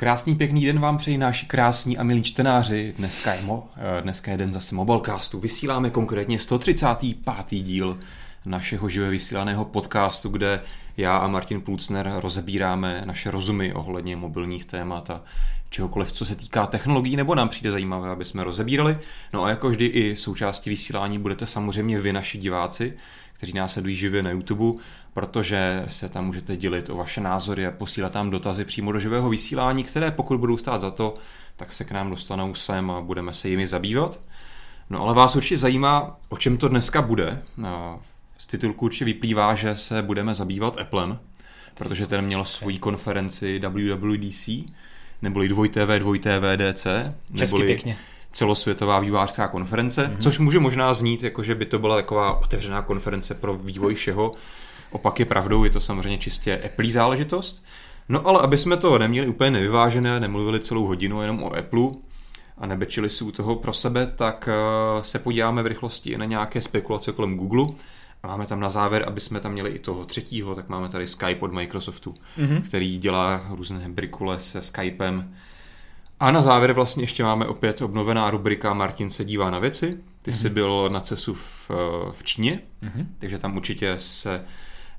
Krásný pěkný den vám přeji naši krásní a milí čtenáři. Dneska je, mo, eh, dneska je den zase Mobilecastu. Vysíláme konkrétně 135. díl našeho živě vysílaného podcastu, kde já a Martin Pulcner rozebíráme naše rozumy ohledně mobilních témat a čehokoliv, co se týká technologií, nebo nám přijde zajímavé, aby jsme rozebírali. No a jako vždy i součástí vysílání budete samozřejmě vy, naši diváci, kteří nás sledují živě na YouTube, protože se tam můžete dělit o vaše názory a posílat tam dotazy přímo do živého vysílání, které pokud budou stát za to, tak se k nám dostanou sem a budeme se jimi zabývat. No ale vás určitě zajímá, o čem to dneska bude. Z titulku určitě vyplývá, že se budeme zabývat Applem, protože ten měl svoji konferenci WWDC, neboli 2TV, 2TVDC, neboli pěkně celosvětová vývářská konference, mm-hmm. což může možná znít, jako že by to byla taková otevřená konference pro vývoj všeho. Opak je pravdou, je to samozřejmě čistě Apple záležitost. No ale aby jsme to neměli úplně nevyvážené, nemluvili celou hodinu jenom o Apple a nebečili si u toho pro sebe, tak eh, se podíváme v rychlosti na nějaké spekulace kolem Google. A máme tam na závěr, aby jsme tam měli i toho třetího, tak máme tady Skype od Microsoftu, mm-hmm. který dělá různé brikule se Skypem a na závěr vlastně ještě máme opět obnovená rubrika Martin se dívá na věci. Ty mm-hmm. jsi mhm. byl na CESu v, v Číně, mm-hmm. takže tam určitě se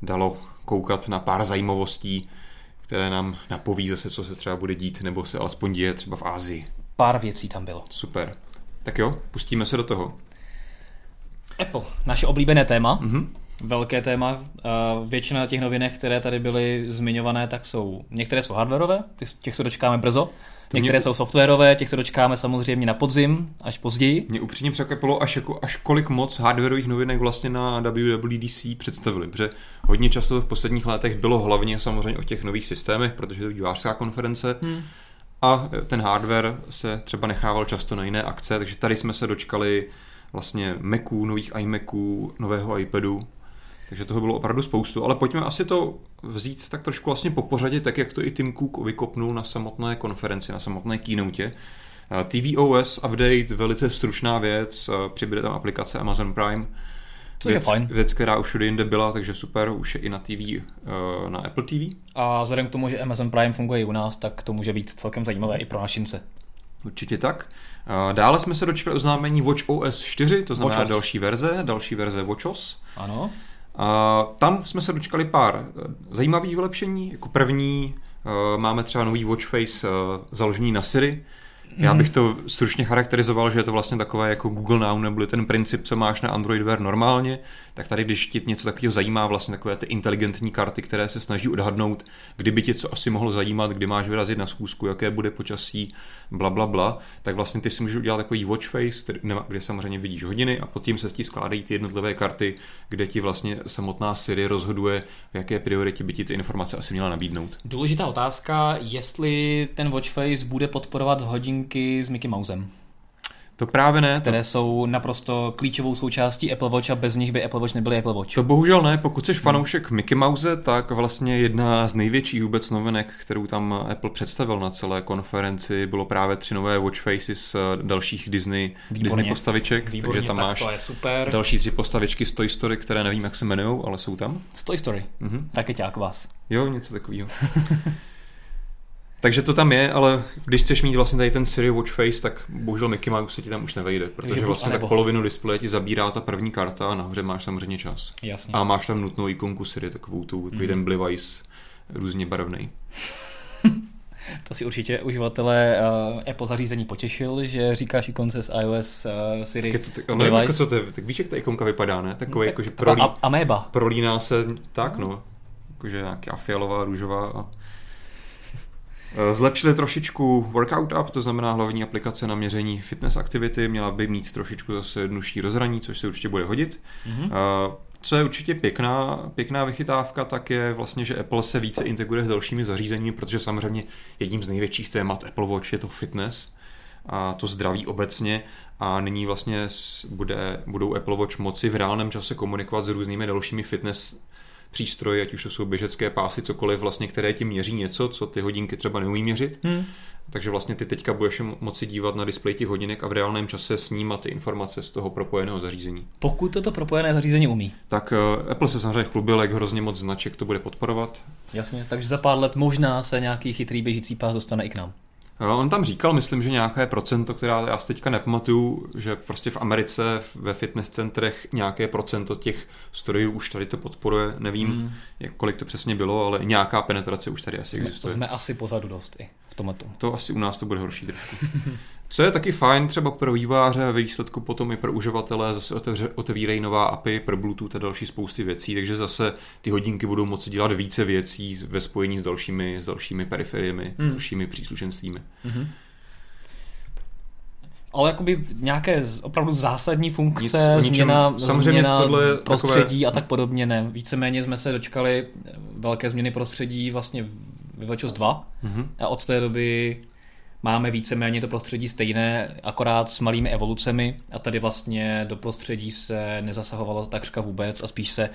dalo koukat na pár zajímavostí, které nám napoví zase, co se třeba bude dít, nebo se alespoň děje třeba v Ázii. Pár věcí tam bylo. Super. Tak jo, pustíme se do toho. Apple, naše oblíbené téma. Mm-hmm. Velké téma. Většina těch novinek, které tady byly zmiňované, tak jsou, některé jsou hardwareové, těch se dočkáme brzo. To Některé mě... jsou softwarové, těch se dočkáme samozřejmě na podzim, až později. Mě upřímně překvapilo, až, jako, až kolik moc hardwareových novinek vlastně na WWDC představili, protože hodně často v posledních letech bylo hlavně samozřejmě o těch nových systémech, protože to je vývářská konference. Hmm. A ten hardware se třeba nechával často na jiné akce, takže tady jsme se dočkali vlastně Maců, nových iMaců, nového iPadu, takže toho bylo opravdu spoustu, ale pojďme asi to vzít tak trošku vlastně po pořadě, tak jak to i Tim Cook vykopnul na samotné konferenci, na samotné keynote. Eh, tvOS update, velice stručná věc, eh, přibude tam aplikace Amazon Prime, Což věc, je fajn. věc, která už všude jinde byla, takže super, už je i na TV, eh, na Apple TV. A vzhledem k tomu, že Amazon Prime funguje i u nás, tak to může být celkem zajímavé i pro našince. Určitě tak. Dále jsme se dočkali oznámení Watch OS 4, to znamená WatchOS. další verze, další verze WatchOS. Ano. A tam jsme se dočkali pár eh, zajímavých vylepšení. Jako první eh, máme třeba nový watch face eh, založený na Siri, já mhm. bych to stručně charakterizoval, že je to vlastně takové jako Google Now, nebo ten princip, co máš na Android Wear normálně, tak tady, když tě něco takového zajímá, vlastně takové ty inteligentní karty, které se snaží odhadnout, kdyby tě co asi mohlo zajímat, kdy máš vyrazit na schůzku, jaké bude počasí, bla, bla, bla, tak vlastně ty si můžeš udělat takový watch face, kde samozřejmě vidíš hodiny a potom se ti skládají ty jednotlivé karty, kde ti vlastně samotná Siri rozhoduje, v jaké prioritě by ti ty informace asi měla nabídnout. Důležitá otázka, jestli ten watch face bude podporovat hodin hodinky s Mickey Mousem. To právě ne. Které to... jsou naprosto klíčovou součástí Apple Watch a bez nich by Apple Watch nebyly Apple Watch. To bohužel ne. Pokud jsi fanoušek hmm. Mickey Mouse, tak vlastně jedna z největších vůbec novinek, kterou tam Apple představil na celé konferenci, bylo právě tři nové watch faces z dalších Disney, Disney postaviček. Výborně, takže tam tak máš to je super. další tři postavičky z Toy Story, které nevím, jak se jmenují, ale jsou tam. Z Toy Story. Mhm. Raketák vás. Jo, něco takového. Takže to tam je, ale když chceš mít vlastně tady ten Siri Watch Face, tak bohužel Mickey Mouse se ti tam už nevejde, protože vlastně tak polovinu displeje ti zabírá ta první karta a nahoře máš samozřejmě čas. Jasně. A máš tam nutnou ikonku Siri, takovou tu, takový mm. ten Blivice různě barevný. To si určitě uživatelé uh, Apple zařízení potěšil, že říkáš ikonce z iOS uh, Siri tak, to, ale jako co to je, tak víš, jak ta ikonka vypadá, ne? Takový, tak, jako, že prolí, ameba. prolíná se tak, no. Jakože nějaká fialová, růžová a zlepšili trošičku Workout App, to znamená hlavní aplikace na měření fitness aktivity, měla by mít trošičku zase jednodušší rozhraní, což se určitě bude hodit. Mm-hmm. Co je určitě pěkná, pěkná vychytávka, tak je vlastně, že Apple se více integruje s dalšími zařízeními, protože samozřejmě jedním z největších témat Apple Watch je to fitness a to zdraví obecně a nyní vlastně bude, budou Apple Watch moci v reálném čase komunikovat s různými dalšími fitness přístroje, ať už to jsou běžecké pásy, cokoliv vlastně, které ti měří něco, co ty hodinky třeba neumí měřit. Hmm. Takže vlastně ty teďka budeš moci dívat na displej těch hodinek a v reálném čase snímat ty informace z toho propojeného zařízení. Pokud toto propojené zařízení umí. Tak uh, Apple se samozřejmě chlubil, jak hrozně moc značek to bude podporovat. Jasně, takže za pár let možná se nějaký chytrý běžící pás dostane i k nám. On tam říkal, myslím, že nějaké procento, která já si teďka nepamatuju, že prostě v Americe ve fitness centrech nějaké procento těch strojů už tady to podporuje. Nevím, mm. jak, kolik to přesně bylo, ale nějaká penetrace už tady asi jsme, existuje. To jsme asi pozadu dost i v tomto. To asi u nás to bude horší trošku. Co je taky fajn třeba pro výváře a výsledku potom i pro uživatele, zase otevře, otevírají nová API pro Bluetooth a další spousty věcí, takže zase ty hodinky budou moci dělat více věcí ve spojení s dalšími, s dalšími periferiemi, hmm. s dalšími příslušenstvími. Hmm. Ale jakoby nějaké opravdu zásadní funkce, Nic, změna, samozřejmě změna tohle prostředí takové... a tak podobně ne. Víceméně jsme se dočkali velké změny prostředí vlastně v WatchOS 2 mm-hmm. a od té doby máme víceméně to prostředí stejné, akorát s malými evolucemi a tady vlastně do prostředí se nezasahovalo takřka vůbec a spíš se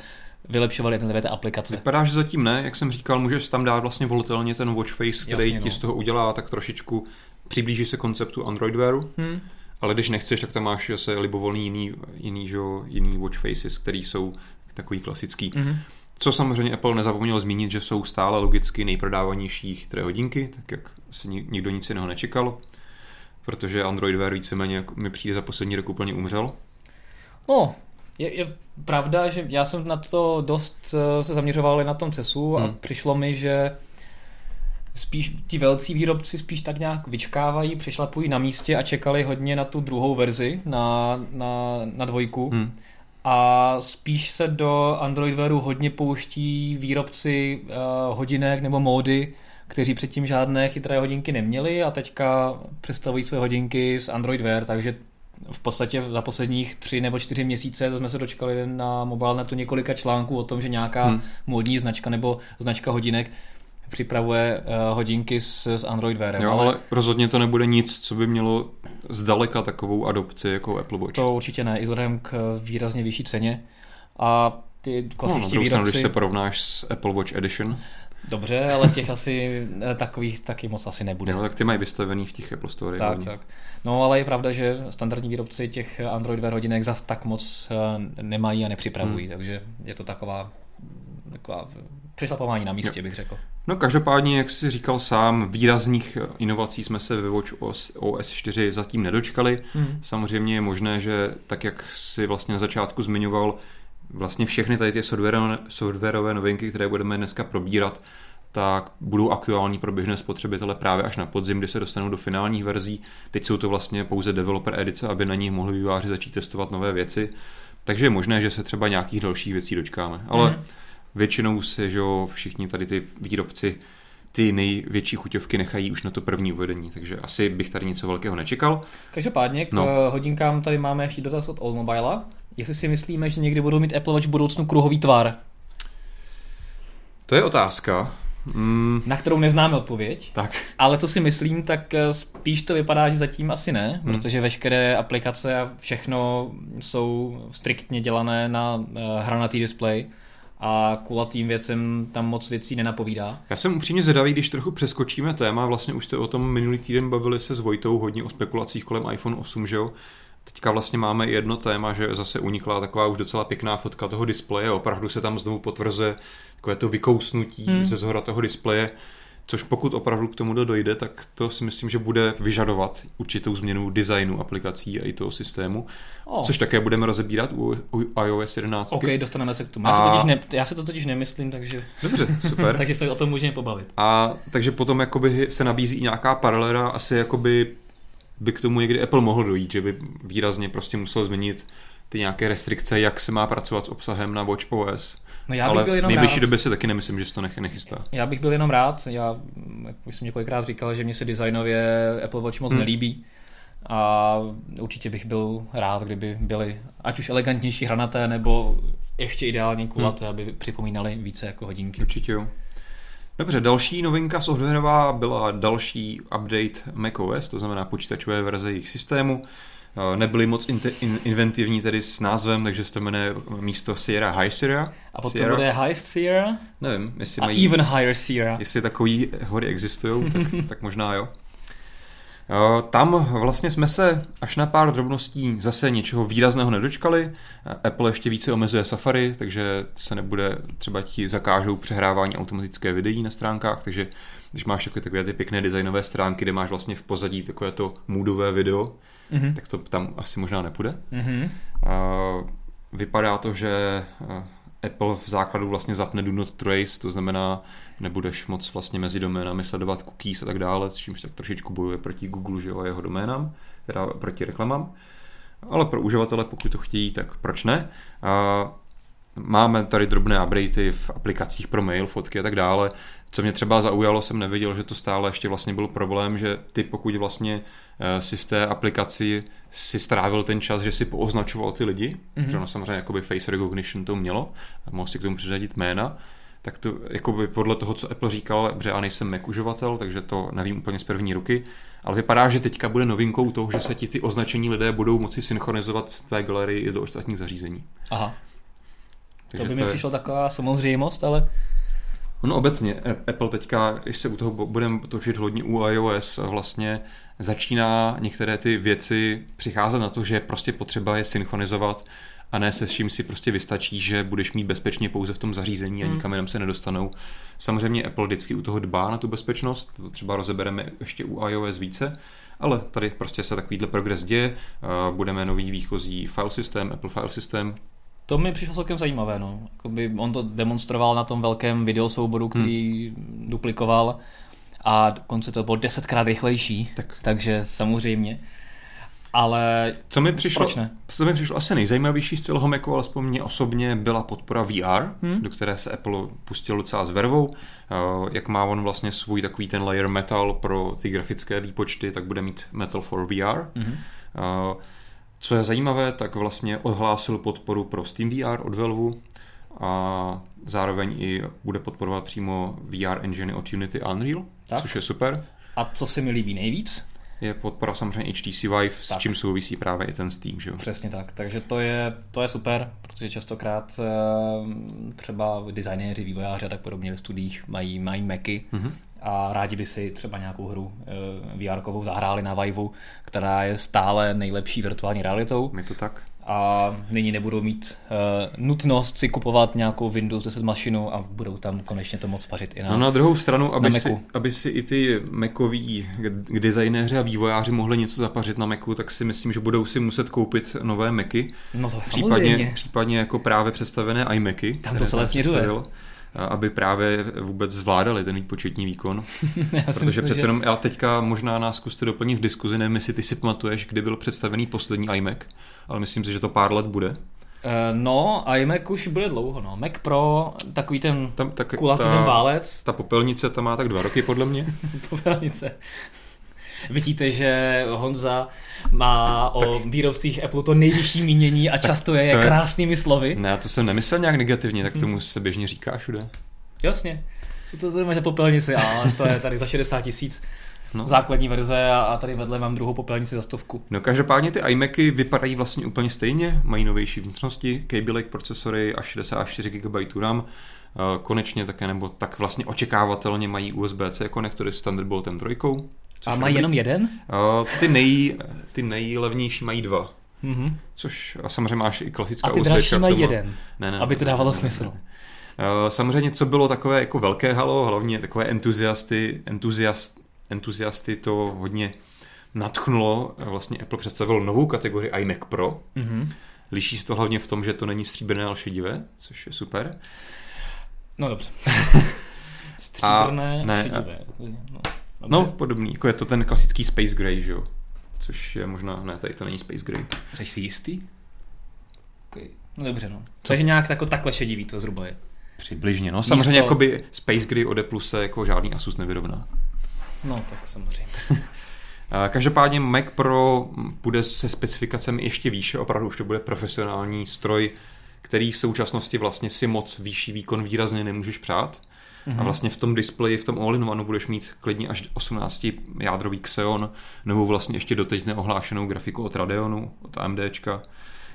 vylepšovaly jednotlivé ty aplikace. Vypadá, že zatím ne, jak jsem říkal, můžeš tam dát vlastně volitelně ten watch face, který Jasně, no. ti z toho udělá tak trošičku, přiblíží se konceptu Android Wearu, hmm. ale když nechceš, tak tam máš zase libovolný jiný, jiný, že, jiný watch faces, který jsou takový klasický. Hmm. Co samozřejmě Apple nezapomněl zmínit, že jsou stále logicky nejprodávanější chytré hodinky, tak jak si nikdo nic jiného nečekal, protože Android Wear víceméně mi přijde za poslední rok úplně umřel. No, je, je pravda, že já jsem na to dost eh, se zaměřoval na tom CESu a hmm. přišlo mi, že spíš ti velcí výrobci spíš tak nějak vyčkávají, přešlapují na místě a čekali hodně na tu druhou verzi, na, na, na dvojku. Hmm a spíš se do Android Wearu hodně pouští výrobci uh, hodinek nebo módy, kteří předtím žádné chytré hodinky neměli a teďka představují své hodinky z Android Wear, takže v podstatě za posledních tři nebo čtyři měsíce jsme se dočkali na mobilnetu několika článků o tom, že nějaká hmm. módní značka nebo značka hodinek připravuje uh, hodinky s, s Android Wearem. Jo, ale... ale rozhodně to nebude nic, co by mělo zdaleka takovou adopci jako Apple Watch. To určitě ne, i vzhledem k výrazně vyšší ceně. A ty klasičtí no, výrobci... když se porovnáš s Apple Watch Edition. Dobře, ale těch asi eh, takových taky moc asi nebude. No, tak ty mají vystavený v těch Apple Store. Tak, tak. No, ale je pravda, že standardní výrobci těch Android Wear hodinek zas tak moc eh, nemají a nepřipravují, hmm. takže je to taková, taková přešlapování na místě, jo. bych řekl. No každopádně, jak jsi říkal sám, výrazných inovací jsme se ve Watch OS, OS 4 zatím nedočkali. Hmm. Samozřejmě je možné, že tak, jak si vlastně na začátku zmiňoval, vlastně všechny tady ty softwarové, softwarové novinky, které budeme dneska probírat, tak budou aktuální pro běžné spotřebitele právě až na podzim, kdy se dostanou do finálních verzí. Teď jsou to vlastně pouze developer edice, aby na nich mohli výváři začít testovat nové věci. Takže je možné, že se třeba nějakých dalších věcí dočkáme. Ale hmm většinou se, že jo, všichni tady ty výrobci ty největší chuťovky nechají už na to první uvedení, takže asi bych tady něco velkého nečekal. Každopádně k no. Eh, hodinkám tady máme ještě dotaz od Allmobile. Jestli si myslíme, že někdy budou mít Apple Watch v budoucnu kruhový tvar? To je otázka. Mm. Na kterou neznáme odpověď. Tak. Ale co si myslím, tak eh, spíš to vypadá, že zatím asi ne, mm. protože veškeré aplikace a všechno jsou striktně dělané na uh, hranatý displej a kulatým věcem tam moc věcí nenapovídá. Já jsem upřímně zvědavý, když trochu přeskočíme téma, vlastně už jste o tom minulý týden bavili se s Vojtou hodně o spekulacích kolem iPhone 8, že jo? Teďka vlastně máme jedno téma, že zase unikla taková už docela pěkná fotka toho displeje, opravdu se tam znovu potvrzuje takové to vykousnutí hmm. ze zhora toho displeje což pokud opravdu k tomu dojde, tak to si myslím, že bude vyžadovat určitou změnu designu aplikací a i toho systému, oh. což také budeme rozebírat u, u iOS 11. OK, dostaneme se k tomu. Já, a... totiž ne, já si to totiž nemyslím, takže... Dobře, super. takže se o tom můžeme pobavit. A takže potom jakoby se nabízí nějaká paralela, asi jakoby by k tomu někdy Apple mohl dojít, že by výrazně prostě musel změnit ty nějaké restrikce, jak se má pracovat s obsahem na Watch OS No já bych Ale byl jenom v nejbližší rád. době si taky nemyslím, že se to nech, nechystá. Já bych byl jenom rád. Já jak jsem několikrát říkal, že mě se designově Apple Watch moc hmm. nelíbí. A určitě bych byl rád, kdyby byly ať už elegantnější hranaté, nebo ještě ideálně kulaté, hmm. aby připomínaly více jako hodinky. Určitě jo. Dobře, další novinka softwarová byla další update macOS, to znamená počítačové verze jejich systému. nebyli moc in, in, inventivní tedy s názvem, takže se to jmenuje místo Sierra High Sierra. A potom Sierra. bude High Sierra? Nevím, jestli A mají... even Higher Sierra. Jestli takový hory existují, tak, tak možná jo. Tam vlastně jsme se až na pár drobností zase něčeho výrazného nedočkali. Apple ještě více omezuje Safari, takže se nebude, třeba ti zakážou přehrávání automatické videí na stránkách, takže když máš takové, takové ty pěkné designové stránky, kde máš vlastně v pozadí takové to moodové video, mm-hmm. tak to tam asi možná nepůjde. Mm-hmm. Vypadá to, že Apple v základu vlastně zapne Do Not Trace, to znamená, nebudeš moc vlastně mezi doménami sledovat cookies a tak dále, s čímž tak trošičku bojuje proti Google že jo, a jeho doménám, teda proti reklamám. Ale pro uživatele, pokud to chtějí, tak proč ne? A máme tady drobné updaty v aplikacích pro mail, fotky a tak dále. Co mě třeba zaujalo, jsem nevěděl, že to stále ještě vlastně byl problém, že ty pokud vlastně eh, si v té aplikaci si strávil ten čas, že si pooznačoval ty lidi, mm-hmm. že ono samozřejmě jakoby face recognition to mělo, mohl si k tomu přiřadit jména, tak to jakoby podle toho, co Apple říkal, protože já nejsem Mac uživatel, takže to nevím úplně z první ruky, ale vypadá, že teďka bude novinkou toho, že se ti ty označení lidé budou moci synchronizovat v tvé galerii i do ostatních zařízení. Aha. Takže to by mi je... přišlo taková samozřejmost, ale Ono obecně, Apple teďka, když se u toho budeme točit hodně u iOS, vlastně začíná některé ty věci přicházet na to, že prostě potřeba je synchronizovat a ne se vším si prostě vystačí, že budeš mít bezpečně pouze v tom zařízení a hmm. nikam jinam se nedostanou. Samozřejmě Apple vždycky u toho dbá na tu bezpečnost, to třeba rozebereme ještě u iOS více, ale tady prostě se takovýhle progres děje, budeme nový výchozí file systém, Apple file systém, to mi přišlo celkem zajímavé. No. Jakoby on to demonstroval na tom velkém videosouboru, který hmm. duplikoval a dokonce to bylo desetkrát rychlejší, tak. takže samozřejmě. Ale co mi přišlo, proč ne? Co mi přišlo asi nejzajímavější z celého Macu, alespoň mě osobně, byla podpora VR, hmm. do které se Apple pustil docela s vervou. Uh, jak má on vlastně svůj takový ten layer metal pro ty grafické výpočty, tak bude mít Metal for VR. Hmm. Uh, co je zajímavé, tak vlastně ohlásil podporu pro SteamVR od Valve a zároveň i bude podporovat přímo VR engine od Unity a Unreal, tak. což je super. A co se mi líbí nejvíc? Je podpora samozřejmě HTC Vive, tak. s čím souvisí právě i ten Steam. Že? Přesně tak, takže to je, to je super, protože častokrát eh, třeba designéři, vývojáři a tak podobně ve studiích mají, mají Macy mm-hmm a rádi by si třeba nějakou hru eh, VR zahráli na Vive, která je stále nejlepší virtuální realitou. Je to tak. A nyní nebudou mít uh, nutnost si kupovat nějakou Windows 10 mašinu a budou tam konečně to moc pařit i na No na druhou stranu, aby, si, aby si i ty Macoví designéři a vývojáři mohli něco zapařit na Macu, tak si myslím, že budou si muset koupit nové Macy. No to případně, případně jako právě představené iMacy. Tam to celé směřuje aby právě vůbec zvládali ten výpočetní výkon. Protože přece jenom já teďka možná nás zkuste doplnit v diskuzi, nevím, jestli ty si pamatuješ, kdy byl představený poslední iMac, ale myslím si, že to pár let bude. Eh, no, iMac už bude dlouho, no. Mac Pro, takový ten tam, tak, kulatý ta, ten válec. Ta popelnice tam má tak dva roky, podle mě. popelnice. Vidíte, že Honza má o tak... výrobcích Apple to nejvyšší mínění a často je, je krásnými slovy. Ne, to jsem nemyslel nějak negativně, tak tomu se běžně říká všude. Jasně. Co to tady máš za popelnici? A to je tady za 60 tisíc. No. základní verze a, a tady vedle mám druhou popelnici za stovku. No každopádně ty iMacy vypadají vlastně úplně stejně, mají novější vnitřnosti, Kaby Lake procesory a 64 GB RAM, konečně také nebo tak vlastně očekávatelně mají USB-C konektory s Thunderboltem 3, a mají jenom jeden? Uh, ty, nej, ty nejlevnější mají dva. Mm-hmm. Což a samozřejmě máš i klasická A ty dražší mají jeden, ne, ne, aby to dávalo ne, smysl. Ne, ne. Uh, samozřejmě, co bylo takové jako velké halo, hlavně takové entuziasty, entuziast, entuziasty to hodně natchnulo. Vlastně Apple představil novou kategorii iMac Pro. Mm-hmm. Liší se to hlavně v tom, že to není stříbrné, ale šedivé, což je super. No dobře. stříbrné, a, ne, šedivé. No. No, podobný, jako je to ten klasický Space Gray, že jo? Což je možná, ne, tady to není Space Gray. Jsi si jistý? Okay. No dobře, no. Co? Takže nějak tako, takhle šedivý to zhruba je. Přibližně, no. Samozřejmě Místo... jakoby Space Gray od Apple se jako žádný Asus nevyrovná. No, tak samozřejmě. Každopádně Mac Pro bude se specifikacemi ještě výše, opravdu už to bude profesionální stroj, který v současnosti vlastně si moc výšší výkon výrazně nemůžeš přát. Mm-hmm. A vlastně v tom displeji, v tom all-in-one budeš mít klidně až 18 jádrový Xeon, nebo vlastně ještě doteď neohlášenou grafiku od Radeonu, od AMDčka,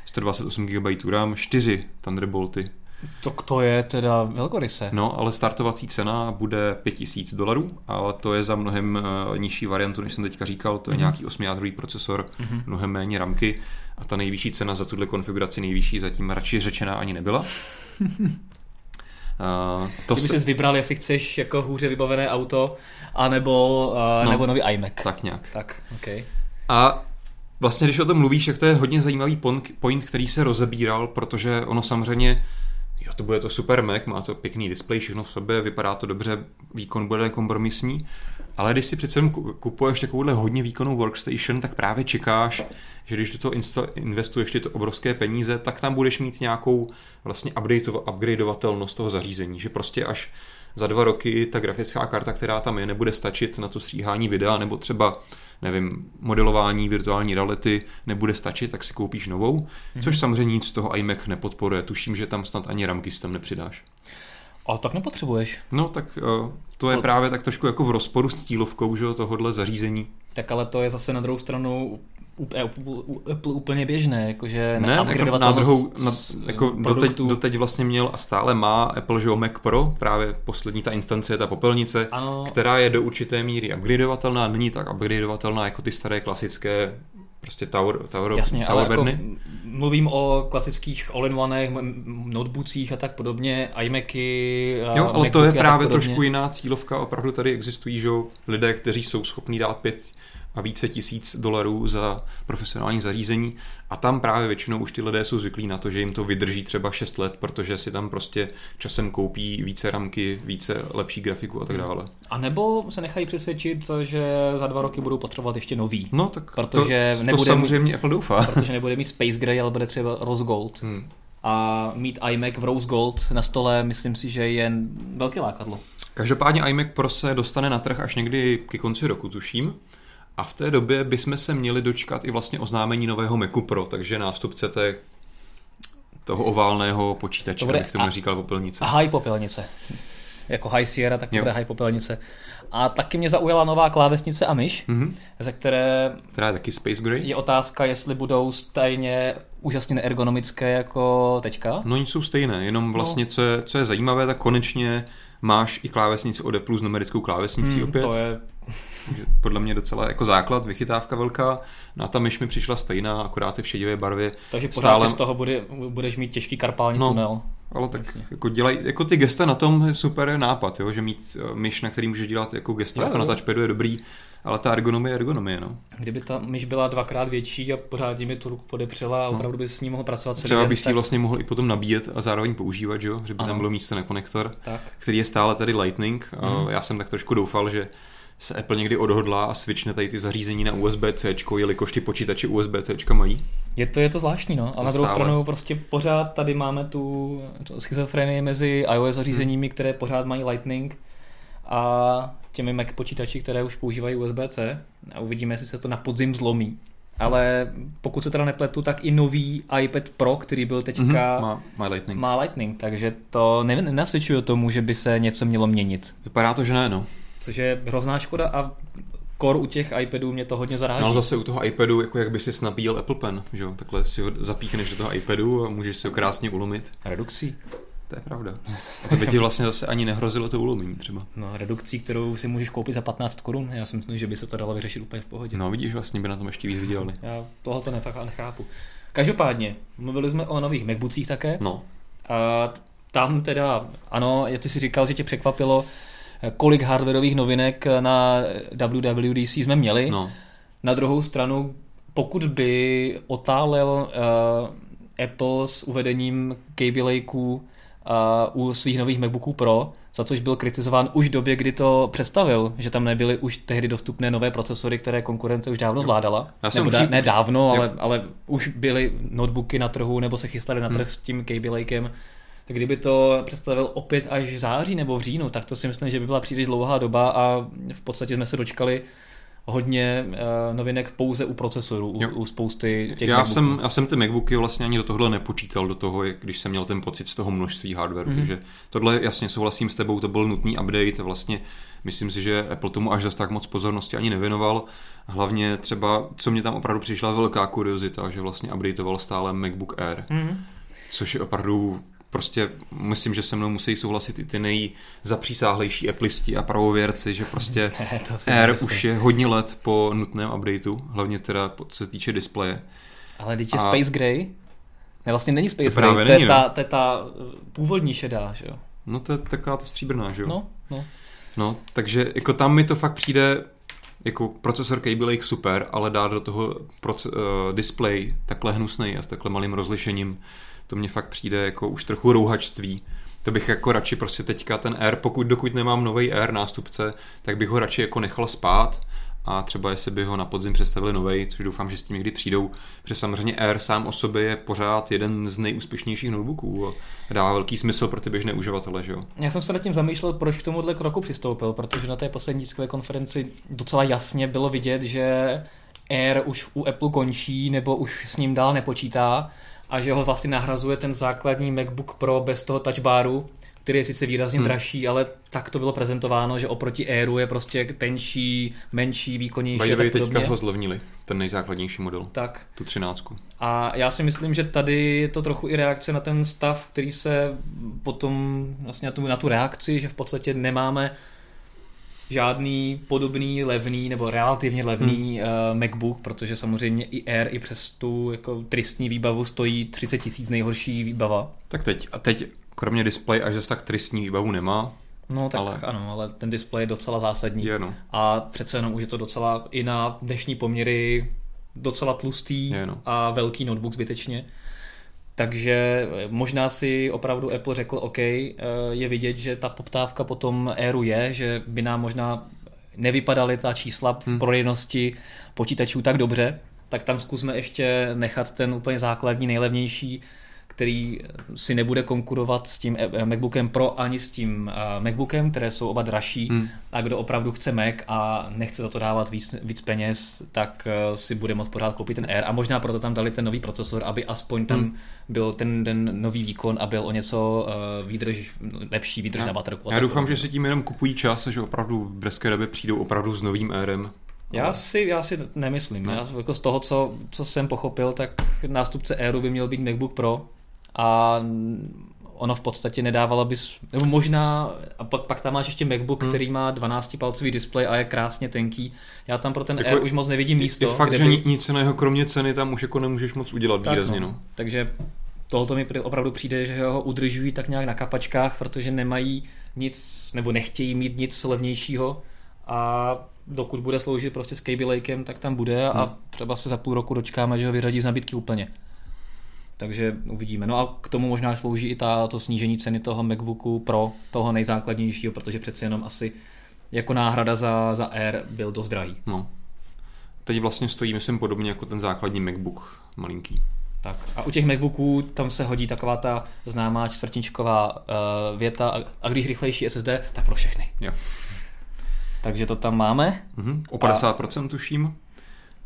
128 GB RAM, 4 Thunderbolty. To, to je teda velkoryse. No, ale startovací cena bude 5000 dolarů, ale to je za mnohem uh, nižší variantu, než jsem teďka říkal, to je mm-hmm. nějaký 8 jádrový procesor, mm-hmm. mnohem méně ramky a ta nejvyšší cena za tuhle konfiguraci nejvyšší zatím radši řečená ani nebyla. Uh, to Kdyby se... jsi vybral, jestli chceš jako hůře vybavené auto, anebo, uh, no, nebo nový iMac. Tak nějak. Tak, okay. A vlastně, když o tom mluvíš, tak to je hodně zajímavý point, který se rozebíral, protože ono samozřejmě jo, to bude to super Mac, má to pěkný displej, všechno v sobě, vypadá to dobře, výkon bude kompromisní, ale když si přece kupuješ takovouhle hodně výkonnou workstation, tak právě čekáš, že když do toho investuješ ty obrovské peníze, tak tam budeš mít nějakou vlastně upgradeovatelnost toho zařízení, že prostě až za dva roky ta grafická karta, která tam je, nebude stačit na to stříhání videa, nebo třeba nevím, modelování virtuální reality nebude stačit, tak si koupíš novou, mm-hmm. což samozřejmě nic z toho iMac nepodporuje. Tuším, že tam snad ani ramky tam nepřidáš. Ale tak nepotřebuješ. No, tak uh, to je no. právě tak trošku jako v rozporu s cílovkou, že tohohle zařízení. Tak ale to je zase na druhou stranu úplně běžné, jakože ne, jako na druhou, na, jako doteď, doteď, vlastně měl a stále má Apple, že Mac Pro, právě poslední ta instance je ta popelnice, ano. která je do určité míry upgradeovatelná, není tak upgradeovatelná jako ty staré klasické prostě Tower, tower, Jasně, tower ale jako mluvím o klasických all-in-onech, notebookcích a tak podobně, iMacy, Jo, ale to je právě trošku jiná cílovka, opravdu tady existují že lidé, kteří jsou schopní dát pět a více tisíc dolarů za profesionální zařízení a tam právě většinou už ty lidé jsou zvyklí na to, že jim to vydrží třeba 6 let, protože si tam prostě časem koupí více ramky, více lepší grafiku a tak dále. A nebo se nechají přesvědčit, že za dva roky budou potřebovat ještě nový. No tak protože to, to samozřejmě mít, Apple doufá. Protože nebude mít Space Gray, ale bude třeba Rose Gold. Hmm. A mít iMac v Rose Gold na stole, myslím si, že je velké lákadlo. Každopádně iMac Pro se dostane na trh až někdy ke konci roku, tuším. A v té době bychom se měli dočkat i vlastně oznámení nového Macu Pro, takže nástupce té toho oválného počítače, to abych tomu říkal popelnice. High popelnice. Jako High Sierra, tak to jo. bude High popelnice. A taky mě zaujala nová klávesnice a myš, mm-hmm. ze které... Která je taky Space Gray. Je otázka, jestli budou stejně úžasně neergonomické jako teďka. No, oni jsou stejné, jenom no. vlastně, no. co, je, co je zajímavé, tak konečně máš i klávesnici od Apple s numerickou klávesnicí hmm, opět. To je podle mě docela jako základ, vychytávka velká. No a ta myš mi přišla stejná, akorát i v šedivé barvě. Takže pořád stále... z toho bude, budeš mít těžký karpální no, tunel. Ale tak Jasně. jako dělaj, jako ty gesta na tom je super nápad, jo, že mít eh, myš, na který můžeš dělat jako gesta, jo, jako jo. na touchpadu je dobrý, ale ta ergonomie je ergonomie, no. Kdyby ta myš byla dvakrát větší a pořád mi tu ruku podepřela a no. opravdu by s ní mohl pracovat celý Třeba bys tak... vlastně mohl i potom nabíjet a zároveň používat, že, jo? že by ano. tam bylo místo na konektor, tak. který je stále tady Lightning. Mm. Já jsem tak trošku doufal, že se Apple někdy odhodlá a switchne tady ty zařízení na USB-C, jelikož ty počítače USB-C mají. Je to, je to zvláštní, no. A na druhou stranu prostě pořád tady máme tu, tu schizofrenii mezi iOS zařízeními, hmm. které pořád mají Lightning a těmi Mac počítači, které už používají USB-C. A uvidíme, jestli se to na podzim zlomí. Ale pokud se teda nepletu, tak i nový iPad Pro, který byl teďka, mm-hmm, má, má, lightning. má Lightning, takže to nenasvědčuje tomu, že by se něco mělo měnit. Vypadá to, že ne, no. Což je hrozná škoda a kor u těch iPadů mě to hodně zaráží. No ale zase u toho iPadu, jako jak by si nabíjel Apple Pen, že jo? Takhle si ho zapíchneš do toho iPadu a můžeš si ho krásně ulomit. Redukcí. To je pravda. To by ti vlastně zase ani nehrozilo to ulomení třeba. No, redukcí, kterou si můžeš koupit za 15 korun. Já si myslím, že by se to dalo vyřešit úplně v pohodě. No, vidíš, vlastně by na tom ještě víc vydělali. Já tohle to nechápu. Každopádně, mluvili jsme o nových MacBookcích také. No. A tam teda, ano, ty si říkal, že tě překvapilo, kolik hardwareových novinek na WWDC jsme měli. No. Na druhou stranu, pokud by otálel uh, Apple s uvedením Kaby Lakeu uh, u svých nových MacBooků Pro, za což byl kritizován už v době, kdy to představil, že tam nebyly už tehdy dostupné nové procesory, které konkurence už dávno zvládala. Já jsem nebo dá, ne dávno, ale, ale už byly notebooky na trhu, nebo se chystali na trh hmm. s tím Kaby Lakem kdyby to představil opět až v září nebo v říjnu, tak to si myslím, že by byla příliš dlouhá doba a v podstatě jsme se dočkali hodně uh, novinek pouze u procesorů, u, u spousty těch já MacBooků. jsem, já jsem ty MacBooky vlastně ani do tohohle nepočítal, do toho, když jsem měl ten pocit z toho množství hardwareu, Mhm. mm-hmm. takže tohle jasně souhlasím s tebou, to byl nutný update, vlastně myslím si, že Apple tomu až zas tak moc pozornosti ani nevěnoval, hlavně třeba, co mě tam opravdu přišla velká kuriozita, že vlastně updateoval stále MacBook Air, Mhm. což je opravdu prostě myslím, že se mnou musí souhlasit i ty nejzapřísáhlejší Appleisti a pravověrci, že prostě Ne, to Air už je hodně let po nutném updateu, hlavně teda co se týče displeje. Ale teď je A- Space Gray? Ne, vlastně není Space To Gray, to je, není, ta, no. to je ta uh, původní šedá, že jo? No to je taková to stříbrná, že jo? No, no. no. takže jako tam mi to fakt přijde jako procesor Cable Lake super, ale dát do toho proce- uh, display takhle hnusnej a s takhle malým rozlišením, to mně fakt přijde jako už trochu rouhačství. To bych jako radši prostě teďka ten Air, pokud dokud nemám nový Air nástupce, tak bych ho radši jako nechal spát a třeba jestli by ho na podzim představili novej, což doufám, že s tím někdy přijdou, protože samozřejmě Air sám o sobě je pořád jeden z nejúspěšnějších notebooků a dává velký smysl pro ty běžné uživatele, že jo? Já jsem se nad tím zamýšlel, proč k tomuhle kroku přistoupil, protože na té poslední tiskové konferenci docela jasně bylo vidět, že Air už u Apple končí, nebo už s ním dál nepočítá a že ho vlastně nahrazuje ten základní MacBook Pro bez toho touchbaru, který je sice výrazně Hmm. dražší, ale tak to bylo prezentováno, že oproti Airu je prostě tenčí, menší, výkonnější By tak teďka podobně. ho zlevnili, ten nejzákladnější model, Tak. tu třináctku. A já si myslím, že tady je to trochu i reakce na ten stav, který se potom vlastně na tu, na tu reakci, že v podstatě nemáme žádný podobný levný nebo relativně levný hmm. uh, MacBook, protože samozřejmě i Air i přes tu jako tristní výbavu stojí 30 tisíc nejhorší výbava. Tak teď, a teď kromě display až zase tak tristní výbavu nemá, No tak Ale- ano, ale ten displej je docela zásadní. je no. A přece jenom už je to docela i na dnešní poměry docela tlustý Je, no. a velký notebook zbytečně. Takže eh, možná si opravdu Apple řekl, OK, eh, je vidět, že ta poptávka po tom Airu je, že by nám možná nevypadaly ta čísla v Hmm. prodejnosti počítačů tak dobře, tak tam zkusme ještě nechat ten úplně základní, nejlevnější, který si nebude konkurovat s tím eh, MacBookem Pro ani s tím eh, MacBookem, které jsou oba dražší. Hmm. A kdo opravdu chce Mac a nechce za to dávat víc, víc peněz, tak eh, si bude moct pořád koupit ten Air. A možná proto tam dali ten nový procesor, aby aspoň tam Hmm. byl ten, ten nový výkon a byl o něco výdrž, lepší výdrž Já- na baterku. Já doufám, že si tím jenom kupují čas a že opravdu v brzké době přijdou opravdu s novým Airem. Já si, já si nemyslím. No. Já, jako z toho, co, co jsem pochopil, tak nástupce Airu by měl být MacBook Pro a ono v podstatě nedávalo bys, nebo možná, a pak, pak tam máš ještě MacBook, Hmm. který má 12-palcový displej a je krásně tenký. Já tam pro ten Jako Air už moc nevidím místo. je fakt, kde že by- ni- nic jiného kromě ceny tam už jako nemůžeš moc udělat Tak výrazně. No. Takže tohoto mi opravdu přijde, že ho udržují tak nějak na kapačkách, protože nemají nic, nebo nechtějí mít nic levnějšího a dokud bude sloužit prostě s Cable Lakem, tak tam bude a Hmm. třeba se za půl roku dočkáme, že ho vyřadí z nabídky úplně. Takže uvidíme. No a k tomu možná slouží i ta, to snížení ceny toho MacBooku Pro, toho nejzákladnějšího, protože přeci jenom asi jako náhrada za, za Air byl dost drahý. no. Teď vlastně stojí, myslím, podobně jako ten základní MacBook malinký. Tak a u těch MacBooků tam se hodí taková ta známá čtvrtničková uh, věta a, a když rychlejší SSD, tak pro všechny. Jo. Takže to tam máme. Mhm. O 50% tuším.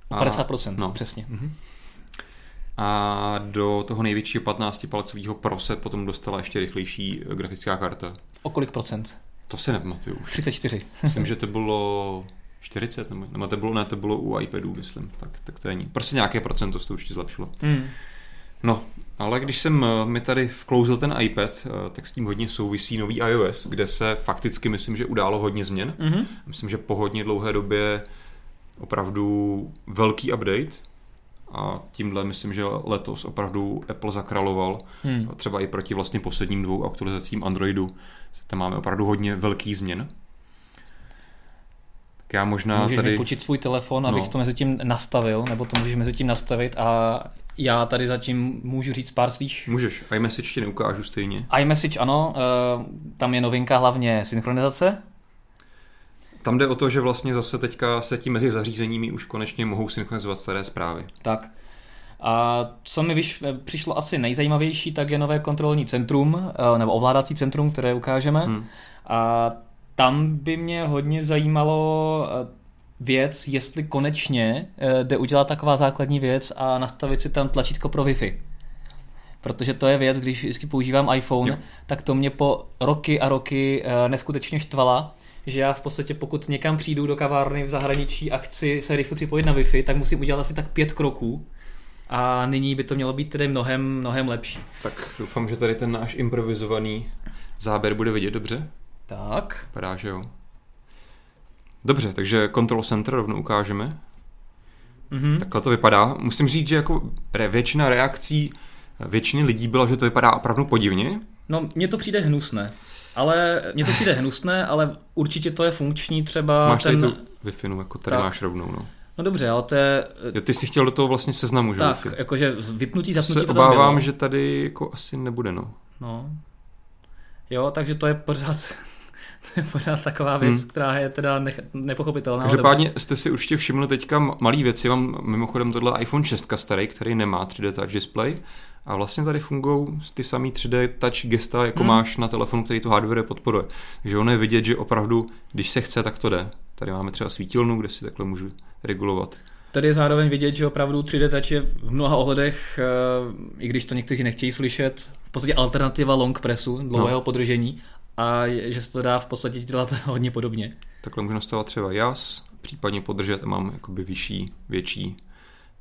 O A- 50%, no. no. přesně. Mhm. A do toho největšího 15-palcového Pro se potom dostala ještě rychlejší eh, grafická karta. O kolik procent? To si nepamatuju už. 34. Myslím, že to bylo 40, nebo, nebo to bylo, ne, to bylo u iPadů, myslím. Tak, tak to je ní. Prostě nějaké procento se to určitě zlepšilo. Hmm. No, ale když jsem eh, mi tady vklouzl ten iPad, eh, tak s tím hodně souvisí nový iOS, kde se fakticky myslím, že událo hodně změn. Mhm. Myslím, že po hodně dlouhé době opravdu velký update a tímhle myslím, že letos opravdu Apple zakraloval, Hmm. třeba i proti vlastně posledním dvou aktualizacím Androidu. Tam máme opravdu hodně velký změn. Tak já možná Můžeš tady... mi počít svůj telefon, abych No. to mezi tím nastavil, nebo to můžeš mezi tím nastavit a já tady zatím můžu říct pár svých Můžeš, iMessage ti neukážu stejně. iMessage ano, eh, tam je novinka hlavně synchronizace, Tam jde o to, že vlastně zase teďka se tím mezi zařízeními už konečně mohou synchronizovat staré zprávy. Tak. A co mi vyš, přišlo asi nejzajímavější, tak je nové kontrolní centrum, eh, nebo ovládací centrum, které ukážeme. Hmm. A tam by mě hodně zajímalo, eh, věc, jestli konečně eh, jde udělat taková základní věc a nastavit si tam tlačítko pro Wi-Fi. Protože to je věc, když vždycky používám iPhone, jo. tak to mě po roky a roky eh, neskutečně štvala, že já v podstatě pokud někam přijdu do kavárny v zahraničí a chci se rychle připojit na Wi-Fi, tak musím udělat asi tak pět kroků a nyní by to mělo být tedy mnohem, mnohem lepší. Tak doufám, že tady ten náš improvizovaný záběr bude vidět dobře. Tak. Vypadá, že jo. Dobře, takže Control Center rovnou ukážeme. Mm-hmm. Takhle to vypadá. Musím říct, že jako většina reakcí většiny lidí bylo, že to vypadá opravdu podivně. No, mně to přijde hnusné. Ale mně to přijde hnusné, ale určitě to je funkční třeba Máš ten... tady tu wi jako tady tak. máš rovnou, no. No dobře, ale to je... Jo, ty jsi chtěl do toho vlastně seznamu, že? Tak, jakože vypnutí, zapnutí se to obávám, tam bylo. že tady jako asi nebude, no. No. Jo, takže to je pořád to je pořád taková věc, hmm. která je teda nech, nepochopitelná. Každopádně jste si určitě všimli teďka malý věci. Mám mimochodem tohle iPhone 6 starý, který nemá 3D touch display. A vlastně tady fungují ty samý 3D touch gesta, jako hmm. máš na telefonu, který to hardware podporuje. Takže ono je vidět, že opravdu, když se chce, tak to jde. Tady máme třeba svítilnu, kde si takhle můžu regulovat. Tady je zároveň vidět, že opravdu 3D Touch je v mnoha ohledech, eh, i když to někteří nechtějí slyšet, v podstatě alternativa long pressu, dlouhého no. podržení a že se to dá v podstatě dělat hodně podobně. Takhle můžu nastavovat třeba jas, případně podržet a mám jakoby vyšší, větší,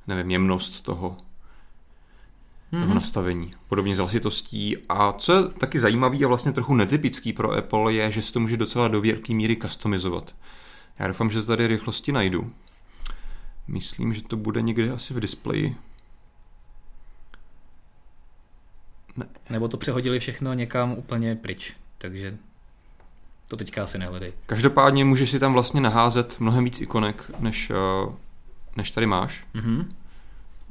nevím, jemnost toho, mm-hmm. toho nastavení. Podobně s hlasitostí. A co je taky zajímavý a vlastně trochu netypický pro Apple je, že se to může docela do velké míry customizovat. Já doufám, že to tady rychlosti najdu. Myslím, že to bude někde asi v displeji. Ne. Nebo to přehodili všechno někam úplně pryč takže to teďka asi nehledej. Každopádně můžeš si tam vlastně naházet mnohem víc ikonek, než, eh, než tady máš. Mm-hmm.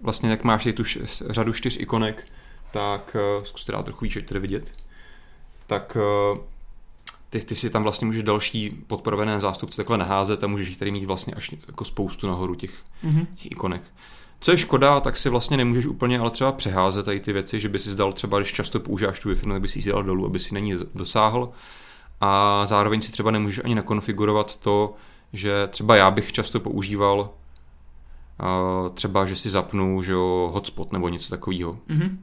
Vlastně jak máš tu řadu čtyř ikonek, tak uh, zkus dát trochu víc, tady vidět, tak uh, ty, ty si tam vlastně můžeš další podporované zástupce takhle naházet a můžeš jich tady mít vlastně až jako spoustu nahoru těch, mm-hmm. těch ikonek. Co je škoda, tak si vlastně nemůžeš úplně ale třeba přeházet tady ty věci, že by si zdal třeba, když často používáš tu Wi-Fi, tak by si ji dal dolů, aby si na ní dosáhl. A zároveň si třeba nemůžeš ani nakonfigurovat to, že třeba já bych často používal třeba, že si zapnu že jo, hotspot nebo něco takového. Mm-hmm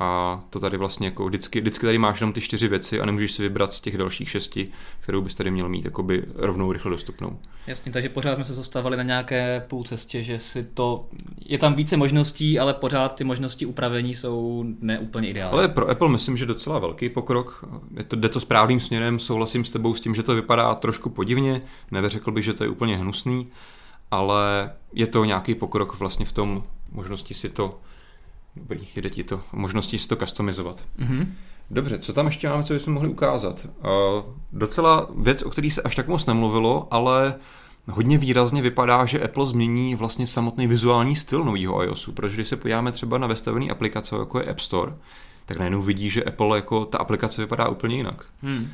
a to tady vlastně jako vždycky, vždycky tady máš jenom ty čtyři věci a nemůžeš si vybrat z těch dalších šesti, kterou bys tady měl mít jakoby rovnou rychle dostupnou. Jasně, takže pořád jsme se zastavili na nějaké půl cestě, že si to, je tam více možností, ale pořád ty možnosti upravení jsou neúplně ideální. Ale pro Apple myslím, že docela velký pokrok. Je to, jde to správným směrem, souhlasím s tebou s tím, že to vypadá trošku podivně, nevěřekl bych, že to je úplně hnusný, ale je to nějaký pokrok vlastně v tom možnosti si to Dobrý, jde ti to. Možností si to customizovat. Mm-hmm. Dobře, co tam ještě máme, co bychom mohli ukázat? Uh, docela věc, o který se až tak moc nemluvilo, ale hodně výrazně vypadá, že Apple změní vlastně samotný vizuální styl nového iOSu, protože když se podíváme třeba na vestavené aplikace, jako je App Store, tak najednou vidí, že Apple jako ta aplikace vypadá úplně jinak. Hmm.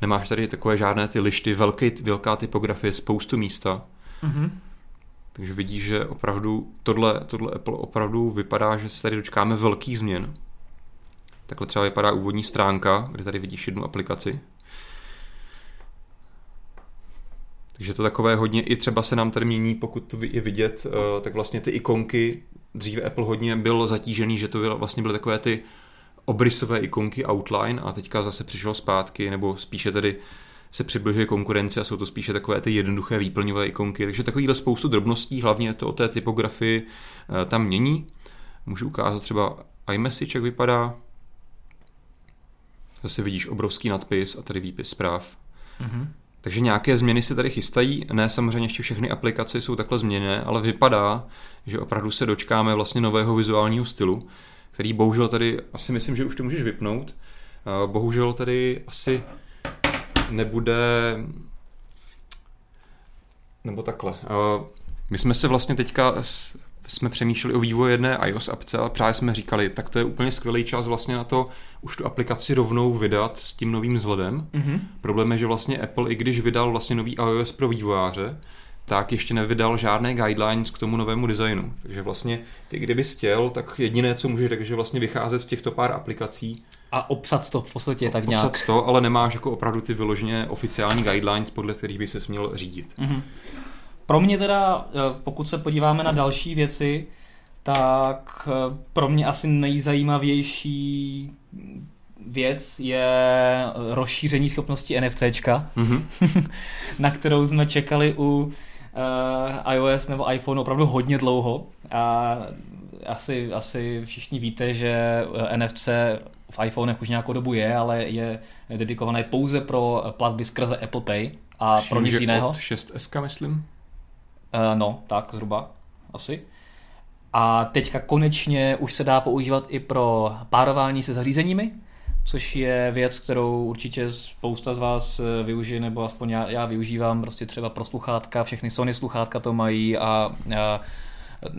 Nemáš tady takové žádné ty lišty, velké, velká typografie, spoustu místa. Mm-hmm. Takže vidí, že opravdu tohle, tohle Apple opravdu vypadá, že se tady dočkáme velkých změn. Takhle třeba vypadá úvodní stránka, kde tady vidíš jednu aplikaci. Takže to takové hodně, i třeba se nám tady mění, pokud to je vidět, eh, tak vlastně ty ikonky, dříve Apple hodně byl zatížený, že to vlastně byly takové ty obrysové ikonky outline a teďka zase přišel zpátky, nebo spíše tedy se přibližuje konkurenci a jsou to spíše takové ty jednoduché výplňové ikonky. Takže takovýhle spoustu drobností, hlavně to o té typografii, eh, tam mění. Můžu ukázat třeba iMessage, jak vypadá. Zase vidíš obrovský nadpis a tady výpis zpráv. Mm-hmm. Takže nějaké změny se tady chystají. Ne, samozřejmě ještě všechny aplikace jsou takhle změněné, ale vypadá, že opravdu se dočkáme vlastně nového vizuálního stylu, který bohužel tady, asi myslím, že už to můžeš vypnout, eh, bohužel tady asi nebude nebo takhle. My jsme se vlastně teďka jsme přemýšleli o vývoji jedné iOS apce a právě jsme říkali, tak to je úplně skvělý čas vlastně na to už tu aplikaci rovnou vydat s tím novým vzhledem. Mm-hmm. Problém je, že vlastně Apple, i když vydal vlastně nový iOS pro vývojáře, tak ještě nevydal žádné guidelines k tomu novému designu. Takže vlastně ty kdyby chtěl, tak jediné, co může, takže vlastně vycházet z těchto pár aplikací. A obsat to v podstatě tak nějak. Obsat to, ale nemáš jako opravdu ty vyloženě oficiální guidelines, podle kterých by se měl řídit. Mm-hmm. Pro mě teda, eh, pokud se podíváme na další věci, tak eh, pro mě asi nejzajímavější věc je rozšíření schopnosti NFCčka, mm-hmm. na kterou jsme čekali u uh, iOS nebo iPhone opravdu hodně dlouho. A asi, asi všichni víte, že NFC v iPhonech už nějakou dobu je, ale je dedikované pouze pro platby skrze Apple Pay a Vším, pro nic jiného. Od 6S, myslím? Uh, no, tak zhruba, asi. A teďka konečně už se dá používat i pro párování se zařízeními, což je věc, kterou určitě spousta z vás eh, využije, nebo aspoň já, já využívám prostě třeba pro sluchátka, všechny Sony sluchátka to mají a, a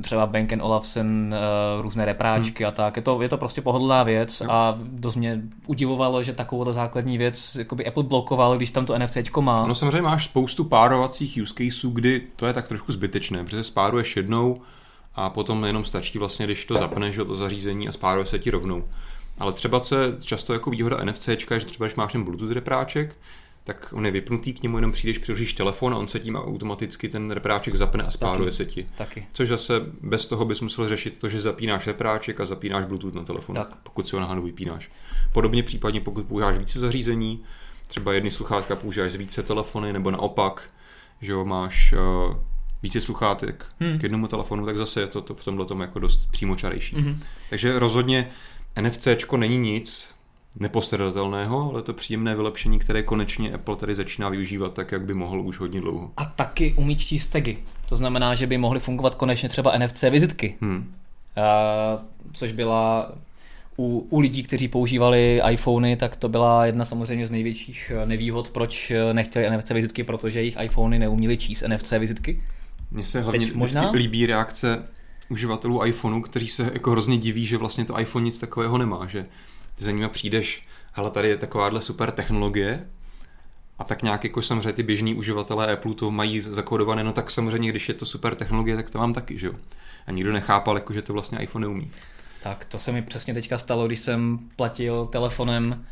třeba Bank Olufsen, uh, různé repráčky hmm. a tak. Je to, je to prostě pohodlná věc jo. a dost mě udivovalo, že takovou základní věc jakoby Apple blokoval, když tam to NFC má. No samozřejmě máš spoustu párovacích use caseů, kdy to je tak trošku zbytečné, protože spáruješ jednou a potom jenom stačí vlastně, když to zapneš, to zařízení a spáruje se ti rovnou. Ale třeba co je často jako výhoda NFC, je, že třeba když máš ten Bluetooth repráček, tak on je vypnutý, k němu jenom přijdeš, přiložíš telefon a on se tím automaticky ten repráček zapne a spáruje se ti. Taky. Což zase bez toho bys musel řešit to, že zapínáš repráček a zapínáš Bluetooth na telefon, tak. pokud si ho náhodou vypínáš. Podobně případně, pokud používáš více zařízení, třeba jedny sluchátka používáš z více telefony, nebo naopak, že jo, máš uh, více sluchátek hmm. k jednomu telefonu, tak zase je to, to v tomhle tom jako dost přímočarejší. Hmm. Takže rozhodně NFC není nic nepostradatelného, ale to příjemné vylepšení, které konečně Apple tady začíná využívat tak, jak by mohl už hodně dlouho. A taky umí číst tagy. To znamená, že by mohly fungovat konečně třeba NFC vizitky. Hmm. Uh, což byla u, u lidí, kteří používali iPhony, tak to byla jedna samozřejmě z největších nevýhod, proč nechtěli NFC vizitky, protože jejich iPhony neuměli číst NFC vizitky. Mně se hlavně Teď možná? líbí reakce uživatelů iPhoneu, kteří se jako hrozně diví, že vlastně to iPhone nic takového nemá, že ty za nimi přijdeš, hele, tady je takováhle super technologie, a tak nějak jako samozřejmě ty běžní uživatelé Apple to mají zakódované, no tak samozřejmě, když je to super technologie, tak to mám taky, že jo. A nikdo nechápal, jako, že to vlastně iPhone neumí. Tak to se mi přesně teďka stalo, když jsem platil telefonem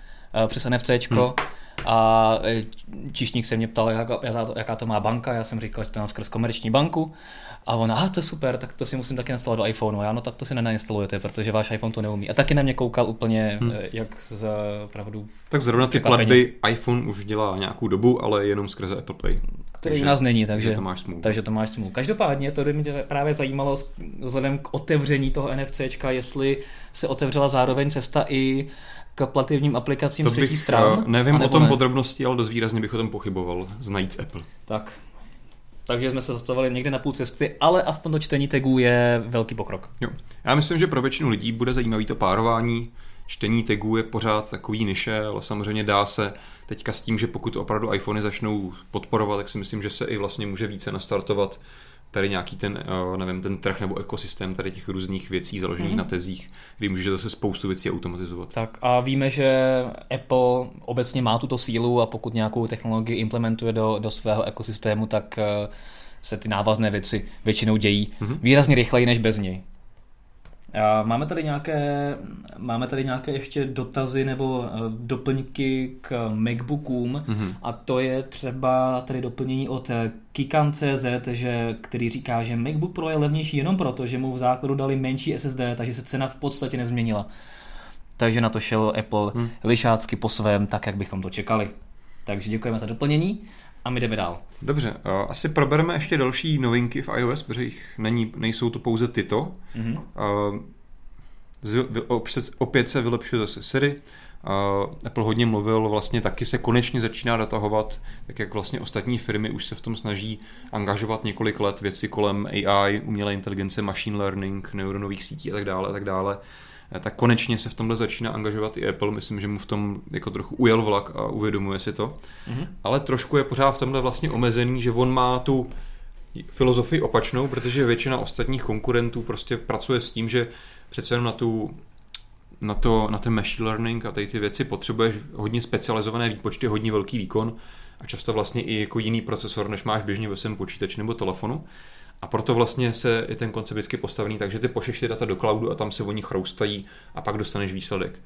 uh, přes NFCčko hmm. a eh, číšník se mě ptal, jaká, jaká to má banka, já jsem říkal, že to mám skrz komerční banku a ona, a to je super, tak to si musím taky instalovat do iPhoneu. Já, no tak to si nenainstalujete, protože váš iPhone to neumí. A taky na mě koukal úplně, hmm. jak z pravdu. Tak zrovna ty platby iPhone už dělá nějakou dobu, ale jenom skrze Apple Pay. Který takže, u nás není, takže, to máš smůlu. takže to máš smůlu. Každopádně to by mě právě zajímalo vzhledem k otevření toho NFCčka, jestli se otevřela zároveň cesta i k plativním aplikacím to třetí stran. Eh, nevím o tom ne? podrobnosti, ale dost výrazně bych o tom pochyboval, znajíc Apple. Tak, takže jsme se zastavili někde na půl cesty, ale aspoň to čtení tagů je velký pokrok. Jo. Já myslím, že pro většinu lidí bude zajímavý to párování. Čtení tagů je pořád takový niše, ale samozřejmě dá se teďka s tím, že pokud opravdu iPhony začnou podporovat, tak si myslím, že se i vlastně může více nastartovat tady nějaký ten, eh, nevím, ten trh nebo ekosystém tady těch různých věcí založených mm-hmm. na tezích, kdy můžete zase spoustu věcí automatizovat. Tak a víme, že Apple obecně má tuto sílu a pokud nějakou technologii implementuje do, do svého ekosystému, tak eh, se ty návazné věci většinou dějí mm-hmm. výrazně rychleji než bez něj. Máme tady nějaké, máme tady nějaké ještě dotazy nebo eh, doplňky k MacBookům mm-hmm. a to je třeba tady doplnění od eh, Kikan.cz, že, který říká, že MacBook Pro je levnější jenom proto, že mu v základu dali menší SSD, takže se cena v podstatě nezměnila. Takže na to šel Apple hmm. lišácky po svém, tak jak bychom to čekali. Takže děkujeme za doplnění a my jdeme dál. Dobře, asi probereme ještě další novinky v iOS, protože jich není, nejsou to pouze tyto. Mm-hmm. Opět se vylepšuje zase Siri. Apple hodně mluvil, vlastně taky se konečně začíná datahovat, tak jak vlastně ostatní firmy už se v tom snaží angažovat několik let věci kolem AI, umělé inteligence, machine learning, neuronových sítí a tak dále a tak dále tak konečně se v tomhle začíná angažovat i Apple. Myslím, že mu v tom jako trochu ujel vlak a uvědomuje si to. Mm-hmm. Ale trošku je pořád v tomhle vlastně omezený, že on má tu filozofii opačnou, protože většina ostatních konkurentů prostě pracuje s tím, že přece jenom na tu na, to, na ten machine learning a tady ty věci potřebuješ hodně specializované výpočty, hodně velký výkon a často vlastně i jako jiný procesor, než máš běžně ve svém počítači nebo telefonu. A proto vlastně se je ten koncept vždycky postavený tak, že ty pošleš ty data do cloudu a tam se oni chroustají a pak dostaneš výsledek.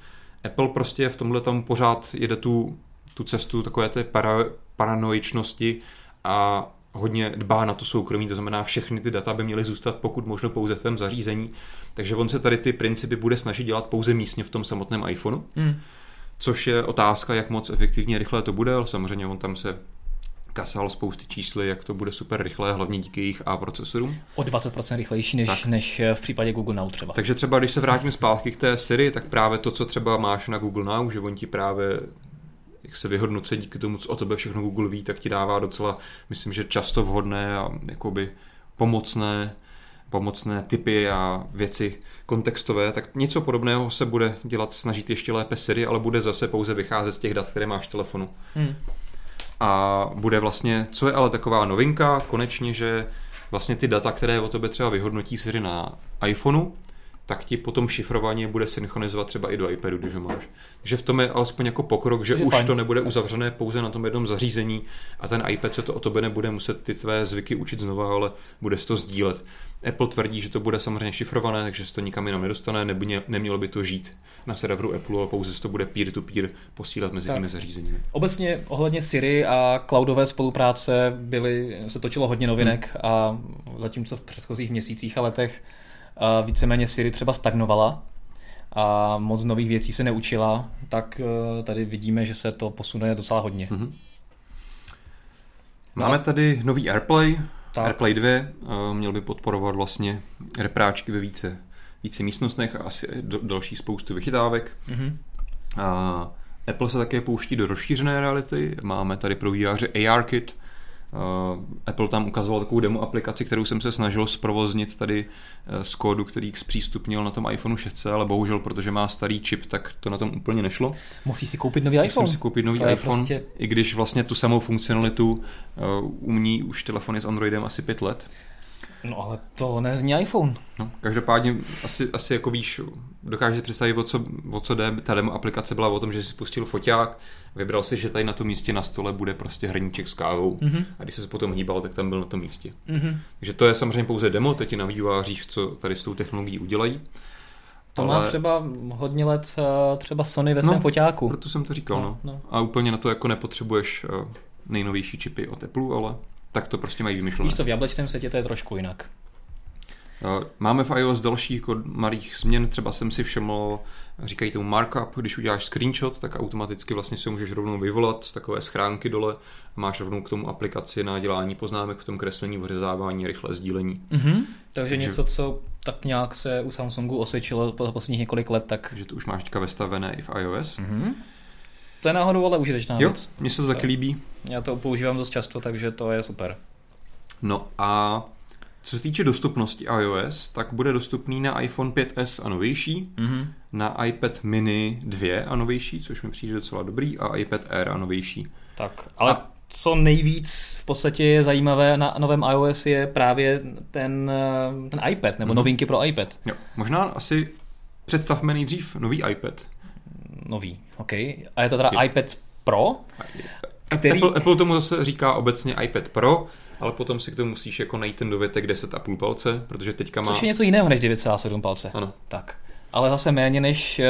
Apple prostě v tomhle tam pořád jede tu, tu cestu takové té para, paranoičnosti a hodně dbá na to soukromí, to znamená všechny ty data by měly zůstat pokud možno pouze v tom zařízení, takže on se tady ty principy bude snažit dělat pouze místně v tom samotném iPhoneu, hmm. což je otázka, jak moc efektivně rychle to bude, ale samozřejmě on tam se kasal spousty čísly, jak to bude super rychlé, hlavně díky jejich A procesorům. O 20% rychlejší než, než v případě Google Now třeba. Takže třeba, když se vrátím zpátky k té Siri, tak právě to, co třeba máš na Google Now, že on ti právě jak se vyhodnocuje díky tomu, co o tebe všechno Google ví, tak ti dává docela, myslím, že často vhodné a jakoby pomocné pomocné typy a věci kontextové, tak něco podobného se bude dělat, snažit ještě lépe Siri, ale bude zase pouze vycházet z těch dat, které máš v telefonu. Hmm. A bude vlastně, co je ale taková novinka, konečně, že vlastně ty data, které o tebe třeba vyhodnotí Siri na iPhoneu, tak ti potom šifrovaně bude synchronizovat třeba i do iPadu, když ho máš. Takže v tom je alespoň jako pokrok, že už fajn. to nebude uzavřené pouze na tom jednom zařízení a ten iPad se to o tobě nebude muset ty tvé zvyky učit znova, ale bude se to sdílet. Apple tvrdí, že to bude samozřejmě šifrované, takže se to nikam jinam nedostane, nebude, nemělo by to žít na serveru Apple, ale pouze se to bude peer-to-peer posílat mezi tak. těmi zařízeními. Obecně ohledně Siri a cloudové spolupráce byly, se točilo hodně novinek hmm. a zatímco v předchozích měsících a letech víceméně Siri třeba stagnovala a moc nových věcí se neučila, tak eh, tady vidíme, že se to posune docela hodně. Mm-hmm. Máme tady nový AirPlay, tak. AirPlay 2, eh, měl by podporovat vlastně repráčky ve více, více místnostech a asi do, další spoustu vychytávek. Mm-hmm. A Apple se také pouští do rozšířené reality. Máme tady pro výjáře ARKit, Apple tam ukazoval takovou demo aplikaci, kterou jsem se snažil zprovoznit tady uh, z kódu, který zpřístupnil na tom iPhone 6, ale bohužel, protože má starý čip, tak to na tom úplně nešlo. Musí si koupit nový iPhone. Musím si koupit nový to iPhone, prostě... i když vlastně tu samou funkcionalitu uh, umí už telefony s Androidem asi pět let. No ale to nezní iPhone. No, každopádně asi, asi jako víš, dokážeš představit, o co, o co jde. Ta demo aplikace byla o tom, že si spustil foťák, vybral si, že tady na tom místě na stole bude prostě hrníček s kávou mm-hmm. a když se potom hýbal, tak tam byl na tom místě. Mm-hmm. Takže to je samozřejmě pouze demo, teď na vývojářích, co tady s tou technologií udělají. To ale... má třeba hodně let eh, třeba Sony ve svém no, foťáku. proto jsem to říkal, no, no. no. A úplně na to jako nepotřebuješ eh, nejnovější čipy od Apple, ale tak to prostě mají vymyšlené. Víš co, v jablečném světě to je trošku jinak. Máme v iOS dalších jako malých změn, třeba jsem si všiml, říkají tomu markup, když uděláš screenshot, tak automaticky vlastně si ho můžeš rovnou vyvolat z takové schránky dole a máš rovnou k tomu aplikaci na dělání poznámek v tom kreslení, vyřezávání, rychlé sdílení. Mm-hmm. Takže, Takže něco, co tak nějak se u Samsungu osvědčilo po posledních několik let, tak... Že to už máš teďka vestavené i v iOS. Mm-hmm. To je náhodou ale užitečná jo, věc. mně se to taky líbí. Já to používám dost často, takže to je super. No a co se týče dostupnosti iOS, tak bude dostupný na iPhone 5s a novější, mm-hmm. na iPad mini 2 a novější, což mi přijde docela dobrý, a iPad Air a novější. Tak, ale a... co nejvíc v podstatě je zajímavé na novém iOS je právě ten, ten iPad, nebo mm-hmm. novinky pro iPad. Jo, možná asi představme nejdřív nový iPad. Nový, OK. A je to teda je. iPad Pro? Který... Apple, Apple tomu zase říká obecně iPad Pro, ale potom si k tomu musíš jako najít ten dovětek 10,5 palce, protože teďka má... Což je něco jiného než 9,7 palce. Ano. Tak. Ale zase méně než,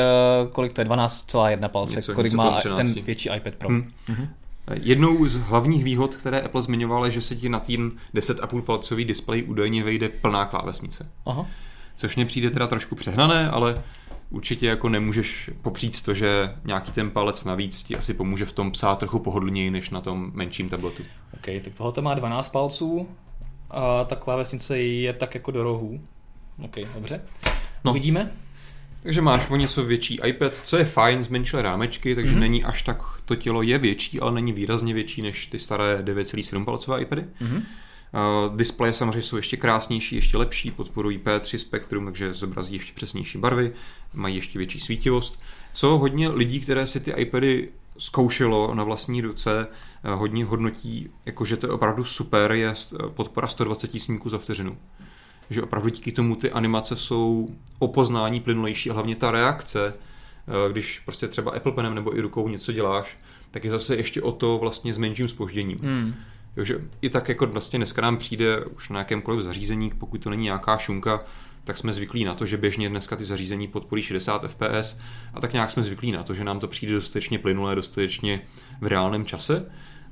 uh, kolik to je, 12,1 palce, něco, kolik něco má ten větší iPad Pro. Hmm. Mm-hmm. Jednou z hlavních výhod, které Apple zmiňoval, je, že se ti na tím 10,5 palcový displej údajně vejde plná klávesnice. Aha. Což mě přijde teda trošku přehnané, ale určitě jako nemůžeš popřít to, že nějaký ten palec navíc ti asi pomůže v tom psát trochu pohodlněji než na tom menším tabletu. OK, tak tohle má 12 palců a ta klávesnice je tak jako do rohů. OK, dobře. No. Uvidíme. Takže máš o něco větší iPad, co je fajn, zmenšil rámečky, takže mm-hmm. není až tak, to tělo je větší, ale není výrazně větší než ty staré 9,7 palcové iPady. Mm-hmm. Displeje samozřejmě jsou ještě krásnější, ještě lepší, podporují P3 spektrum, takže zobrazí ještě přesnější barvy, mají ještě větší svítivost. Co hodně lidí, které si ty iPady zkoušelo na vlastní ruce, uh, hodně hodnotí, jakože to je opravdu super, je podpora 120 snímků za vteřinu. Že opravdu díky tomu ty animace jsou o poznání plynulejší a hlavně ta reakce, uh, když prostě třeba Apple Penem nebo i rukou něco děláš, tak je zase ještě o to vlastně s menším spožděním. Hmm. Jo, že i tak jako vlastně dneska nám přijde už na jakémkoliv zařízení, pokud to není nějaká šunka, tak jsme zvyklí na to, že běžně dneska ty zařízení podporí 60 fps a tak nějak jsme zvyklí na to, že nám to přijde dostatečně plynulé, dostatečně v reálném čase.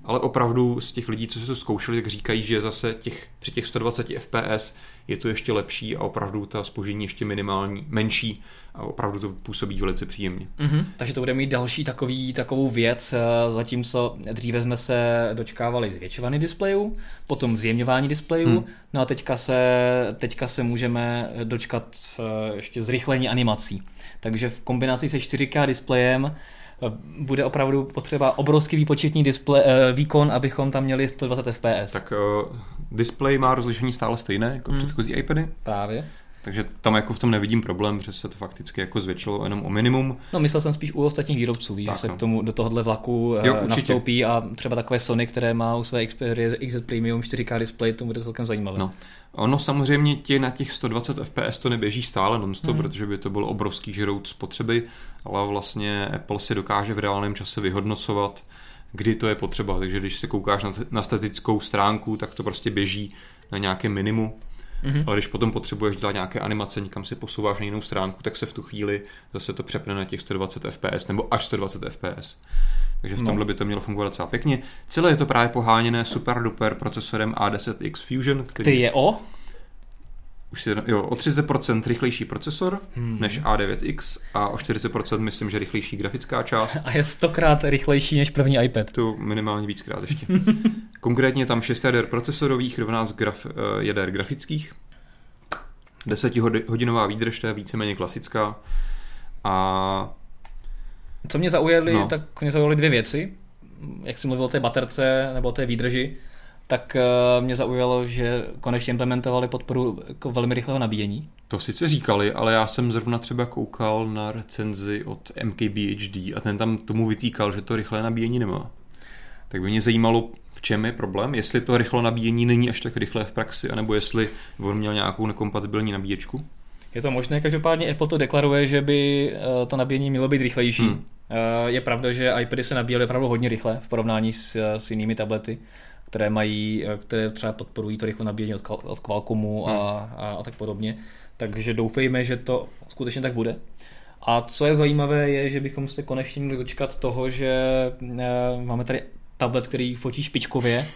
Ale opravdu z těch lidí, co se to zkoušeli, tak říkají, že zase těch, při těch 120 fps je to ještě lepší a opravdu ta spožení ještě minimální, menší a opravdu to působí velice příjemně. Mm-hmm. Takže to bude mít další takový, takovou věc, eh, zatímco dříve jsme se dočkávali zvětšovaný displejů, potom zjemňování displejů, hmm. no a teďka se, teďka se můžeme dočkat eh, ještě zrychlení animací. Takže v kombinaci se 4K displejem bude opravdu potřeba obrovský výpočetní display, eh, výkon, abychom tam měli 120 fps. Tak uh, display má rozlišení stále stejné jako hmm. Předchozí iPady? Právě. Takže tam jako v tom nevidím problém, protože se to fakticky jako zvětšilo jenom o minimum. No myslel jsem spíš u ostatních výrobců, víš, tak, že se no. k tomu do tohohle vlaku jo, uh, nastoupí a třeba takové Sony, které má u své Xperia XZ Premium 4K display, to bude celkem zajímavé. No. Ono samozřejmě ti na těch 120 fps to neběží stále nonstop, hmm. protože by to byl obrovský žrout spotřeby, ale vlastně Apple si dokáže v reálném čase vyhodnocovat, kdy to je potřeba. Takže když se koukáš na, na statickou stránku, tak to prostě běží na nějaké minimu. Mm-hmm. Ale když potom potřebuješ dělat nějaké animace, někam si posouváš na jinou stránku, tak se v tu chvíli zase to přepne na těch 120 fps nebo až 120 fps. Takže v no. tomhle by to mělo fungovat docela pěkně. Celé je to právě poháněné super duper procesorem A10X Fusion, který Ty je o? Už je, jo, o 30% rychlejší procesor hmm. než A9X a o 40% myslím, že rychlejší grafická část. A je stokrát rychlejší než první iPad. To minimálně víckrát ještě. Konkrétně tam 6 jader procesorových rovná z graf, uh, jader grafických. 10 hodinová výdrž, to je víceméně klasická. A co mě zaujaly, no. tak mě zaujaly dvě věci. Jak jsi mluvil o té baterce nebo o té výdrži, tak uh, mě zaujalo, že konečně implementovali podporu jako velmi rychlého nabíjení. To sice říkali, ale já jsem zrovna třeba koukal na recenzi od MKBHD a ten tam tomu vytýkal, že to rychlé nabíjení nemá. Tak by mě zajímalo, v čem je problém, jestli to rychlé nabíjení není až tak rychlé v praxi, anebo jestli on měl nějakou nekompatibilní nabíječku. Je to možné, každopádně Apple to deklaruje, že by eh, to nabíjení mělo být rychlejší. Hmm. Eh, je pravda, že iPady se nabíjely opravdu hodně rychle v porovnání s, s jinými tablety které mají, eh, které třeba podporují to rychle nabíjení od, od Qualcommu a, hmm. a, a tak podobně. Takže doufejme, že to skutečně tak bude. A co je zajímavé, je, že bychom se konečně měli dočkat toho, že e, máme tady tablet, který fotí špičkově,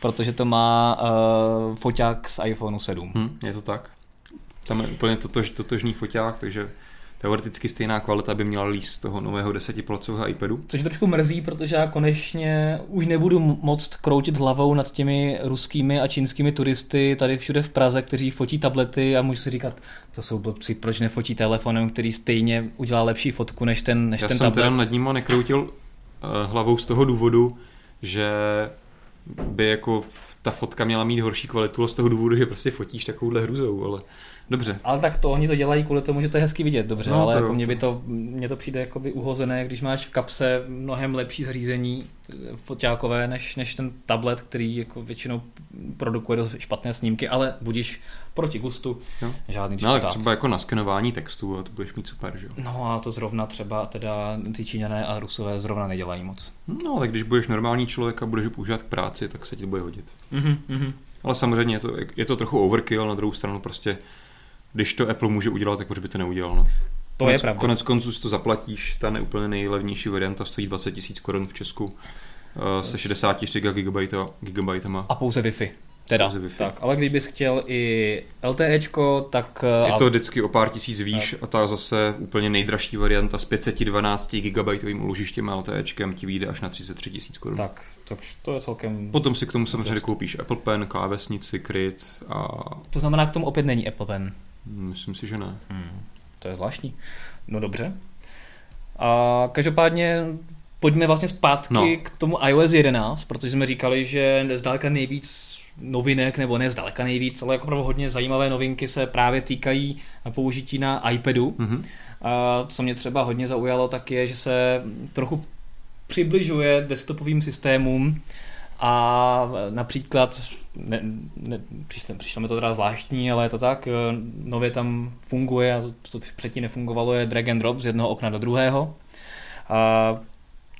protože to má e, foťák z iPhone 7. Hmm, je to tak. Tam je úplně totož, totožný foťák, takže teoreticky stejná kvalita by měla líst z toho nového 10-palcového iPadu. Což trošku mrzí, protože já konečně už nebudu moct kroutit hlavou nad těmi ruskými a čínskými turisty tady všude v Praze, kteří fotí tablety a můžu si říkat, to jsou blbci, proč nefotí telefonem, který stejně udělá lepší fotku než ten, než já ten tablet. Já jsem teda nad ním nekroutil uh, hlavou z toho důvodu, že by jako ta fotka měla mít horší kvalitu z toho důvodu, že prostě fotíš takovouhle hruzou, ale Dobře. Ale tak to oni to dělají kvůli tomu, že to je hezky vidět, dobře, no, ale to jako mně by to, mně to přijde jako by uhozené, když máš v kapse mnohem lepší zařízení eh, foťákové, než, než ten tablet, který jako většinou produkuje dost špatné snímky, ale budíš proti gustu, no. žádný No ale třeba jako na skenování textu, a to budeš mít super, že jo? No a to zrovna třeba teda ty Číňané a Rusové zrovna nedělají moc. No ale když budeš normální člověk a budeš ho používat k práci, tak se ti to bude hodit. Mm-hmm. Ale samozřejmě je to, je to trochu overkill, na druhou stranu prostě když to Apple může udělat, tak proč by to neudělal? No? To konec, je pravda. Konec konců si to zaplatíš, ta neúplně nejlevnější varianta stojí 20 000 korun v Česku uh, se 64 GB, gigabajtama. A pouze Wi-Fi. Teda, Wi-Fi. tak, ale kdybys chtěl i LTEčko, tak... Eh, je to vždycky o pár tisíc výš tak. a ta zase úplně nejdražší varianta s 512 GB uložištěm a LTEčkem ti vyjde až na 33 tisíc korun. Tak, tak to je celkem... Potom si k tomu samozřejmě koupíš Apple Pen, klávesnici, kryt a... To znamená, k tomu opět není Apple Pen. Myslím si, že ne. Hmm, to je zvláštní. No dobře. A každopádně pojďme vlastně zpátky no. k tomu iOS 11, protože jsme říkali, že zdaleka nejvíc novinek, nebo ne zdaleka nejvíc, ale jako opravdu hodně zajímavé novinky se právě týkají použití na iPadu. Mm-hmm. A co mě třeba hodně zaujalo, tak je, že se trochu přibližuje desktopovým systémům a například, ne, ne, přišlo, přišlo mi to teda zvláštní, ale je to tak, nově tam funguje, a to, co předtím nefungovalo, je drag and drop z jednoho okna do druhého. A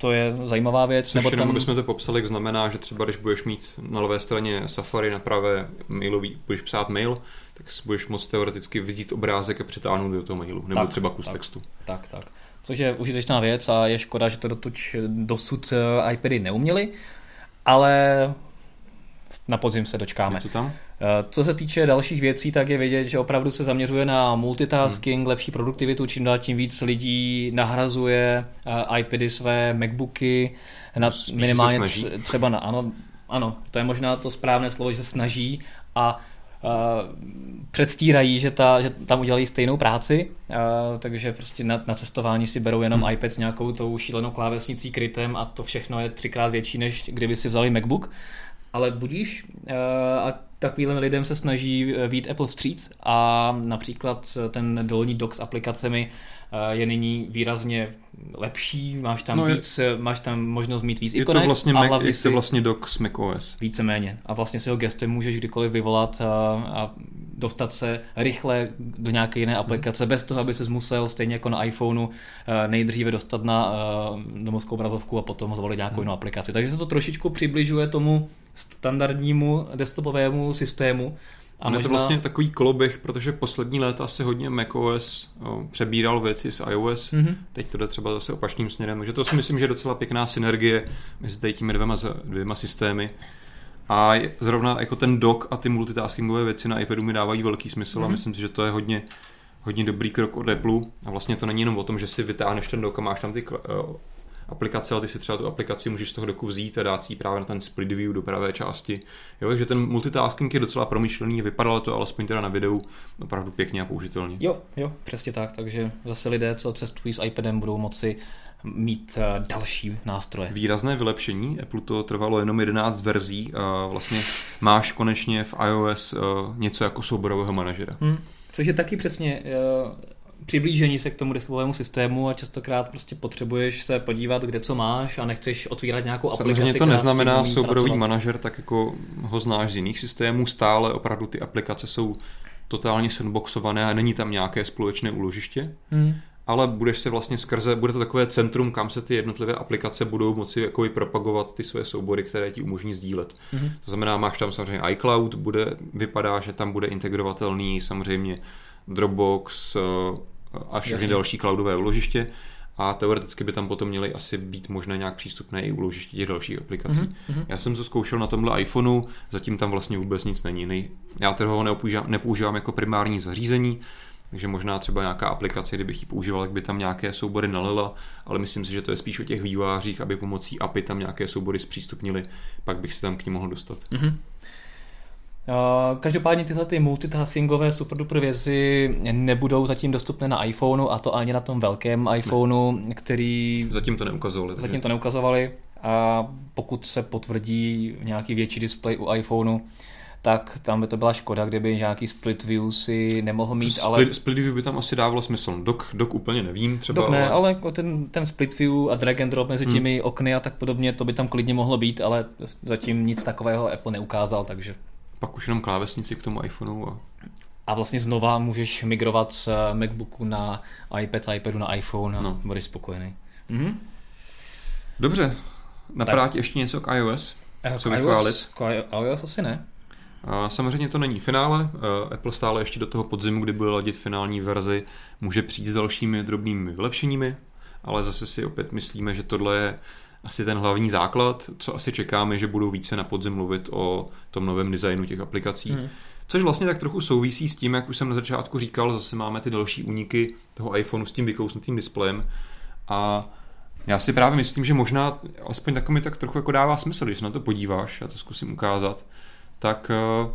to je zajímavá věc. Což nebo jenom, tam... abychom to popsali, znamená, že třeba když budeš mít na levé straně Safari, na pravé mailový, budeš psát mail, tak budeš moct teoreticky vidět obrázek a přitáhnout do toho mailu, nebo tak, třeba kus tak, textu. Tak, tak. Což je užitečná věc a je škoda, že to dotuď, dosud eh, iPady neuměli, ale na podzim se dočkáme. Je to tam? Eh, co se týče dalších věcí, tak je vidět, že opravdu se zaměřuje na multitasking, hmm. lepší produktivitu, čím dál tím víc lidí nahrazuje eh, iPady své MacBooky, na, minimálně třeba na, ano, ano, to je možná to správné slovo, že se snaží a předstírají, že, ta, že tam udělají stejnou práci, takže prostě na, na cestování si berou jenom hmm. iPad s nějakou tou šílenou klávesnicí krytem a to všechno je třikrát větší, než kdyby si vzali MacBook. Ale budíš a takovým lidem se snaží vít Apple vstříc a například ten dolní dock s aplikacemi je nyní výrazně lepší, máš tam, no víc, je, máš tam možnost mít víc je ikonek. To vlastně a Mac, je to vlastně dock s macOS. Víceméně. A vlastně si ho gestem můžeš kdykoliv vyvolat a, a dostat se rychle do nějaké jiné aplikace, hmm. bez toho, aby se musel, stejně jako na iPhoneu, nejdříve dostat na domovskou obrazovku a potom zvolit nějakou hmm. jinou aplikaci. Takže se to trošičku přibližuje tomu standardnímu desktopovému systému, a možná... je to vlastně takový koloběh, protože poslední léta se hodně macOS přebíral věci z iOS, mm-hmm. teď to jde třeba zase opačným směrem, že to si myslím, že je docela pěkná synergie mezi těmi dvěma, dvěma systémy. A zrovna jako ten dock a ty multitaskingové věci na iPadu mi dávají velký smysl mm-hmm. a mhm. myslím si, že to je hodně, hodně dobrý krok od Apple. A vlastně to není jenom o tom, že si vytáhneš ten dock a máš tam ty aplikace, ale ty si třeba tu aplikaci můžeš z toho doku vzít a dát si právě na ten split view do pravé části. Jo, takže ten multitasking je docela promyšlený, vypadalo to alespoň teda na videu opravdu pěkně a použitelně. Jo, jo, přesně tak, takže zase lidé, co cestují s iPadem, budou moci mít eh, další nástroje. Výrazné vylepšení, Apple to trvalo jenom 11 verzí a vlastně máš konečně v iOS eh, něco jako souborového manažera. Hmm. Což je taky přesně eh, přiblížení se k tomu desktopovému systému a častokrát prostě potřebuješ se podívat, kde co máš a nechceš otvírat nějakou Samozřejmě aplikaci. Samozřejmě to neznamená souborový manažer, tak jako ho znáš z jiných systémů, stále opravdu ty aplikace jsou totálně sandboxované a není tam nějaké společné úložiště. Hmm ale budeš se vlastně skrze, bude to takové centrum, kam se ty jednotlivé aplikace budou moci jako propagovat ty své soubory, které ti umožní sdílet. Mm-hmm. To znamená, máš tam samozřejmě iCloud, bude, vypadá, že tam bude integrovatelný samozřejmě Dropbox, a všechny Jasně. další cloudové úložiště a teoreticky by tam potom měly asi být možné nějak přístupné i úložiště těch dalších aplikací. Mm-hmm. Já jsem to zkoušel na tomhle iPhoneu, zatím tam vlastně vůbec nic není. Nej, já teda ho nepoužívám, nepoužívám jako primární zařízení, takže možná třeba nějaká aplikace, kdybych ji používal, tak by tam nějaké soubory nalila, ale myslím si, že to je spíš o těch vývářích, aby pomocí API tam nějaké soubory zpřístupnili, pak bych si tam k ní mohl dostat. Mm-hmm. Každopádně tyhle ty multitaskingové super duper věci nebudou zatím dostupné na iPhoneu a to ani na tom velkém iPhoneu, ne. který... Zatím to neukazovali. Zatím to neukazovali a pokud se potvrdí nějaký větší displej u iPhoneu, tak tam by to byla škoda, kdyby nějaký split view si nemohl mít, split, ale... Split view by tam asi dávalo smysl. Dok, dok úplně nevím třeba. Dok ne, ale, ale jako ten, ten split view a drag and drop mezi hmm. těmi okny a tak podobně, to by tam klidně mohlo být, ale zatím nic takového Apple neukázal, takže pak už jenom klávesnici k tomu iPhoneu. A... a vlastně znova můžeš migrovat z eh, MacBooku na iPad, iPadu na iPhone a no. budeš spokojený. Mhm. Dobře, napadá ti ještě něco k iOS? Eh, Co vychválit? K iOS asi ne. A samozřejmě to není finále. Eh, Apple stále ještě do toho podzimu, kdy bude ladit finální verzi, může přijít s dalšími drobnými vylepšeními, ale zase si opět myslíme, že tohle je asi ten hlavní základ, co asi čekáme, že budou více na podzim mluvit o tom novém designu těch aplikací. Hmm. Což vlastně tak trochu souvisí s tím, jak už jsem na začátku říkal, zase máme ty další úniky toho iPhoneu s tím vykousnutým displejem a já si právě myslím, že možná, aspoň takový mi tak trochu jako dává smysl, když se na to podíváš, já to zkusím ukázat, tak eh,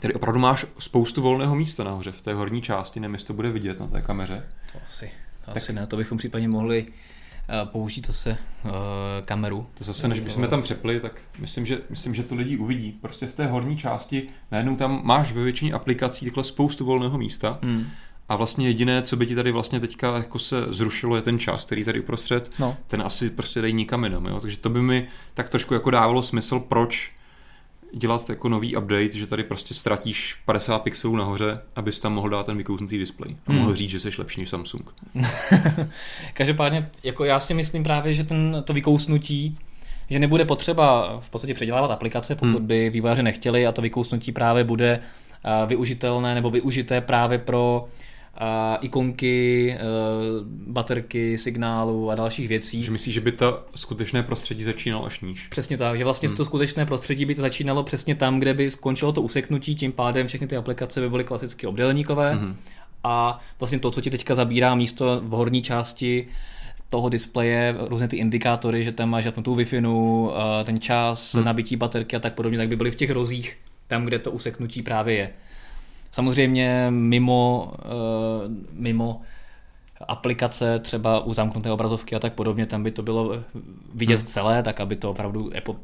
tady opravdu máš spoustu volného místa nahoře v té horní části, nevím, jestli to bude vidět na té kameře. To asi, to tak, asi ne, to bychom případně mohli použít zase uh, kameru. To zase, než bychom tam přepli, tak myslím že, myslím, že to lidi uvidí. Prostě v té horní části najednou tam máš ve většině aplikací takhle spoustu volného místa. Hmm. A vlastně jediné, co by ti tady vlastně teďka jako se zrušilo, je ten čas, který tady uprostřed. No. Ten asi prostě dají nikam jinam. Jo? Takže to by mi tak trošku jako dávalo smysl, proč dělat jako nový update, že tady prostě ztratíš 50 pixelů nahoře, abys tam mohl dát ten vykousnutý displej a mohl hmm. říct, že jsi lepší než Samsung. Každopádně, jako já si myslím právě, že ten, to vykousnutí že nebude potřeba v podstatě předělávat aplikace, pokud hmm. by vývojáři nechtěli a to vykousnutí právě bude uh, využitelné nebo využité právě pro uh, ikonky, uh, baterky, signálu a dalších věcí. Že myslíš, že by to skutečné prostředí začínalo až níž? Přesně tak, že vlastně hmm. to skutečné prostředí by to začínalo přesně tam, kde by skončilo to useknutí, tím pádem všechny ty aplikace by byly klasicky obdélníkové hmm. a vlastně to, co ti teďka zabírá místo v horní části toho displeje, různé ty indikátory, že tam máš tu Wi-Fi, eh, ten čas, hmm. nabití baterky a tak podobně, tak by byly v těch rozích, tam, kde to useknutí právě je. Samozřejmě mimo, uh, mimo aplikace, třeba u zamknuté obrazovky a tak podobně, tam by to bylo vidět hmm. celé, tak aby to opravdu Apple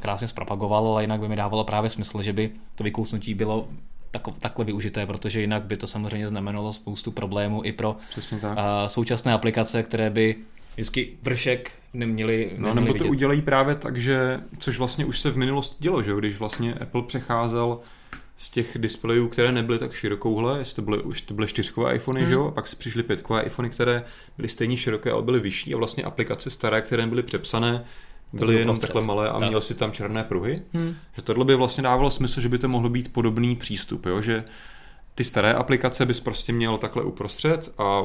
krásně zpropagovalo, ale jinak by mi dávalo právě smysl, že by to vykousnutí bylo takhle využité, protože jinak by to samozřejmě znamenalo spoustu problémů i pro tak. současné aplikace, které by vždycky vršek neměli, No nebo to vidět. udělají právě tak, že, což vlastně už se v minulosti dělo, že když vlastně Apple přecházel z těch displejů, které nebyly tak širokouhle, jestli to byly, už to byly čtyřkové iPhony, hmm. že jo, a pak si přišly pětkové iPhony, které byly stejně široké, ale byly vyšší a vlastně aplikace staré, které byly přepsané, byly jenom prostřed. takhle malé a tak. měl si tam černé pruhy. Hmm. Že tohle by vlastně dávalo smysl, že by to mohlo být podobný přístup, jo? že ty staré aplikace bys prostě měl takhle uprostřed a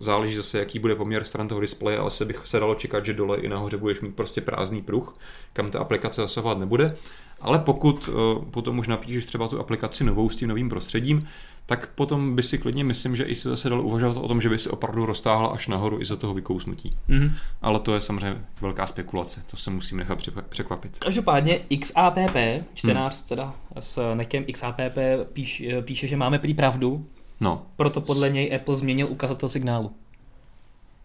záleží zase, jaký bude poměr stran toho displeje, ale se bych se dalo čekat, že dole i nahoře budeš mít prostě prázdný pruh, kam ta aplikace zasahovat nebude. Ale pokud uh, potom už napíšeš třeba tu aplikaci novou s tím novým prostředím, tak potom by si klidně myslím, že i se zase dalo uvažovat o tom, že by si opravdu roztáhla až nahoru i za toho vykousnutí. Mm-hmm. Ale to je samozřejmě velká spekulace, to se musím nechat překvapit. Každopádně XAPP, čtenář hmm. teda s nekem XAPP píš, píše, že máme prý pravdu, no. proto podle něj Apple změnil ukazatel signálu.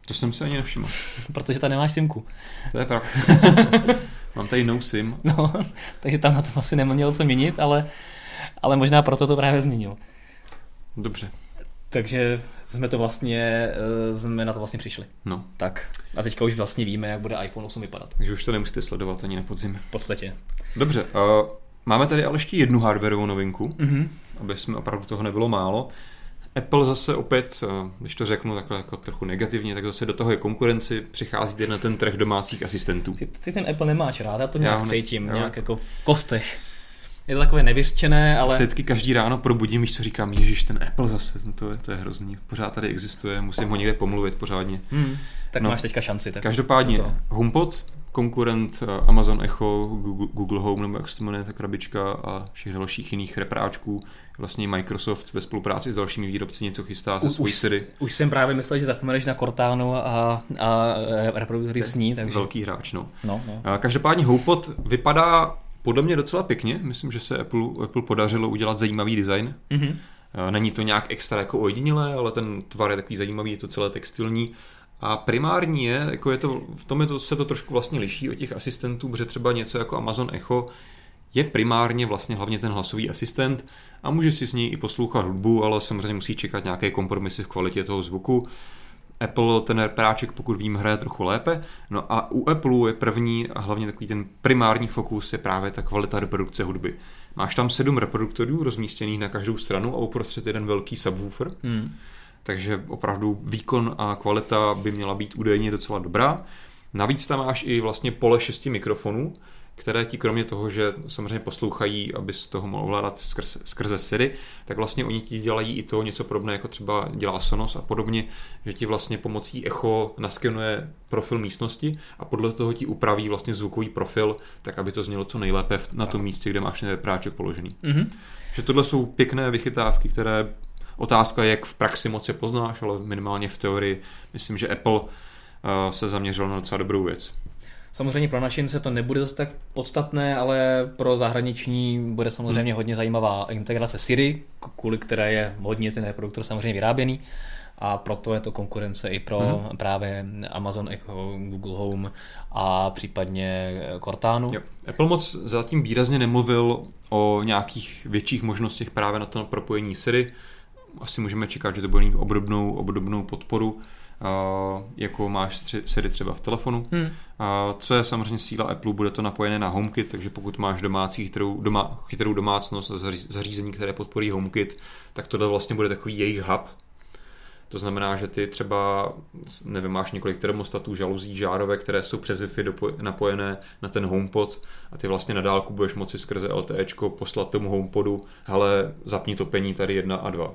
To jsem si ani nevšiml. Protože tady nemáš simku. To je pravda. Mám tady no sim. No, takže tam na tom asi neměl se měnit, ale, ale možná proto to právě změnil. Dobře. Takže jsme to vlastně, eh, jsme na to vlastně přišli. No. Tak a teďka už vlastně víme, jak bude iPhone 8 vypadat. Takže už to nemusíte sledovat ani na podzim. V podstatě. Dobře, uh, máme tady ale ještě jednu hardwareovou novinku, mm-hmm. aby jsme opravdu toho nebylo málo. Apple zase opět, eh, když to řeknu takhle jako trochu negativně, tak zase do toho je konkurenci, přichází na ten trh domácích asistentů. Ty, ty ten Apple nemáš rád, já to nějak já cítím, nějak jako v kostech. Je to takové nevyřčené, ale... Se vždycky každý ráno probudím, víš, co říkám, Ježíš, ten Apple zase, no to, je, to je hrozný. Pořád tady existuje, musím ho někde pomluvit pořádně. Hmm, tak no, máš teďka šanci. Tak každopádně, to. HomePod, konkurent eh, Amazon Echo, Google, Google Home, nebo jak se to jmenuje, ta krabička a všech dalších jiných repráčků. Vlastně Microsoft ve spolupráci s dalšími výrobci něco chystá se svojí Siri. Už jsem právě myslel, že zapomeneš na Cortánu a, a reproduktory s ní. Takže... Velký hráč, no. no, no. Každopádně HomePod vypadá podle mě docela pěkně. Myslím, že se Apple, Apple podařilo udělat zajímavý design. Mm-hmm. Není to nějak extra jako ojedinělé, ale ten tvar je takový zajímavý, je to celé textilní. A primární je, jako je to, v tom je to, se to trošku vlastně liší od těch asistentů, protože třeba něco jako Amazon Echo je primárně vlastně hlavně ten hlasový asistent a může si s ní i poslouchat hudbu, ale samozřejmě musí čekat nějaké kompromisy v kvalitě toho zvuku. Apple ten práček, pokud vím, hraje trochu lépe. No a u Apple je první a hlavně takový ten primární fokus je právě ta kvalita reprodukce hudby. Máš tam sedm reproduktorů rozmístěných na každou stranu a uprostřed jeden velký subwoofer. Hmm. Takže opravdu výkon a kvalita by měla být údajně docela dobrá. Navíc tam máš i vlastně pole šesti mikrofonů, které ti kromě toho, že samozřejmě poslouchají, aby z toho mohl ovládat skrze, skrze Siri, tak vlastně oni ti dělají i to něco podobné, jako třeba dělá Sonos a podobně, že ti vlastně pomocí echo naskenuje profil místnosti a podle toho ti upraví vlastně zvukový profil, tak aby to znělo co nejlépe na tom místě, kde máš ten práček položený. Mm-hmm. Že tohle jsou pěkné vychytávky, které otázka je, jak v praxi moc je poznáš, ale minimálně v teorii myslím, že Apple uh, se zaměřil na docela dobrou věc. Samozřejmě pro našince to nebude zase tak podstatné, ale pro zahraniční bude samozřejmě hmm. hodně zajímavá integrace Siri, kvůli které je hodně ten reproduktor samozřejmě vyráběný a proto je to konkurence i pro hmm. právě Amazon Echo, Google Home a případně Cortánu. Jo. Apple moc zatím výrazně nemluvil o nějakých větších možnostech právě na to propojení Siri. Asi můžeme čekat, že to bude mít obdobnou, obdobnou podporu jako máš Siri třeba v telefonu. Hmm. A co je samozřejmě síla Apple, bude to napojené na HomeKit, takže pokud máš domácí chytrou, doma, chytrou domácnost a zařízení, které podporí HomeKit, tak tohle vlastně bude takový jejich hub, to znamená, že ty třeba, nevím, máš několik termostatů, žaluzí, žárovek, které jsou přes Wi-Fi napojené na ten HomePod a ty vlastně na dálku budeš moci skrze LTE poslat tomu HomePodu, hele, zapni topení tady jedna a dva.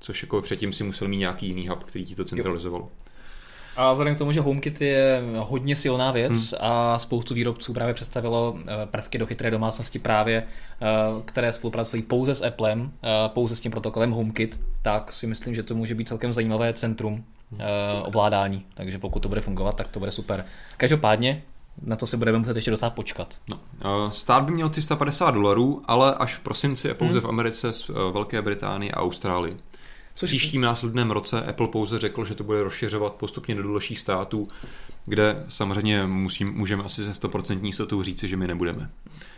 Což jako předtím si musel mít nějaký jiný hub, který ti to centralizoval. Jo. A vzhledem k tomu, že HomeKit je hodně silná věc hmm. a spoustu výrobců právě představilo eh, prvky do chytré domácnosti právě, eh, které spolupracují pouze s Applem, eh, pouze s tím protokolem HomeKit, tak si myslím, že to může být celkem zajímavé centrum ovládání. Takže pokud to bude fungovat, tak to bude super. Každopádně, na to se budeme muset ještě docela počkat. No, stát by měl 350 dolarů, ale až v prosinci je pouze hmm. v Americe, Velké Británii a Austrálii. V příštím následném roce Apple pouze řekl, že to bude rozšiřovat postupně do dalších států, kde samozřejmě musím, můžeme asi se 100% jistotou říci, že my nebudeme.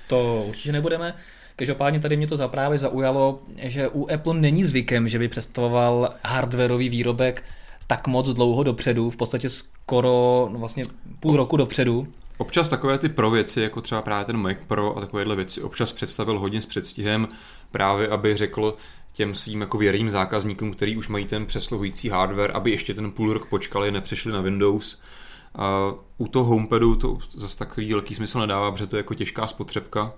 To určitě nebudeme. Každopádně tady mě to zaprávě zaujalo, že u Apple není zvykem, že by představoval hardwareový výrobek tak moc dlouho dopředu, v podstatě skoro no vlastně půl roku dopředu. Občas takové ty pro věci, jako třeba právě ten Mac Pro a takovéhle věci, občas představil hodně s předstihem, právě aby řekl, těm svým jako věrným zákazníkům, který už mají ten přesluhující hardware, aby ještě ten půl rok počkali, nepřešli na Windows. A u toho HomePadu to zase takový velký smysl nedává, protože to je jako těžká spotřebka.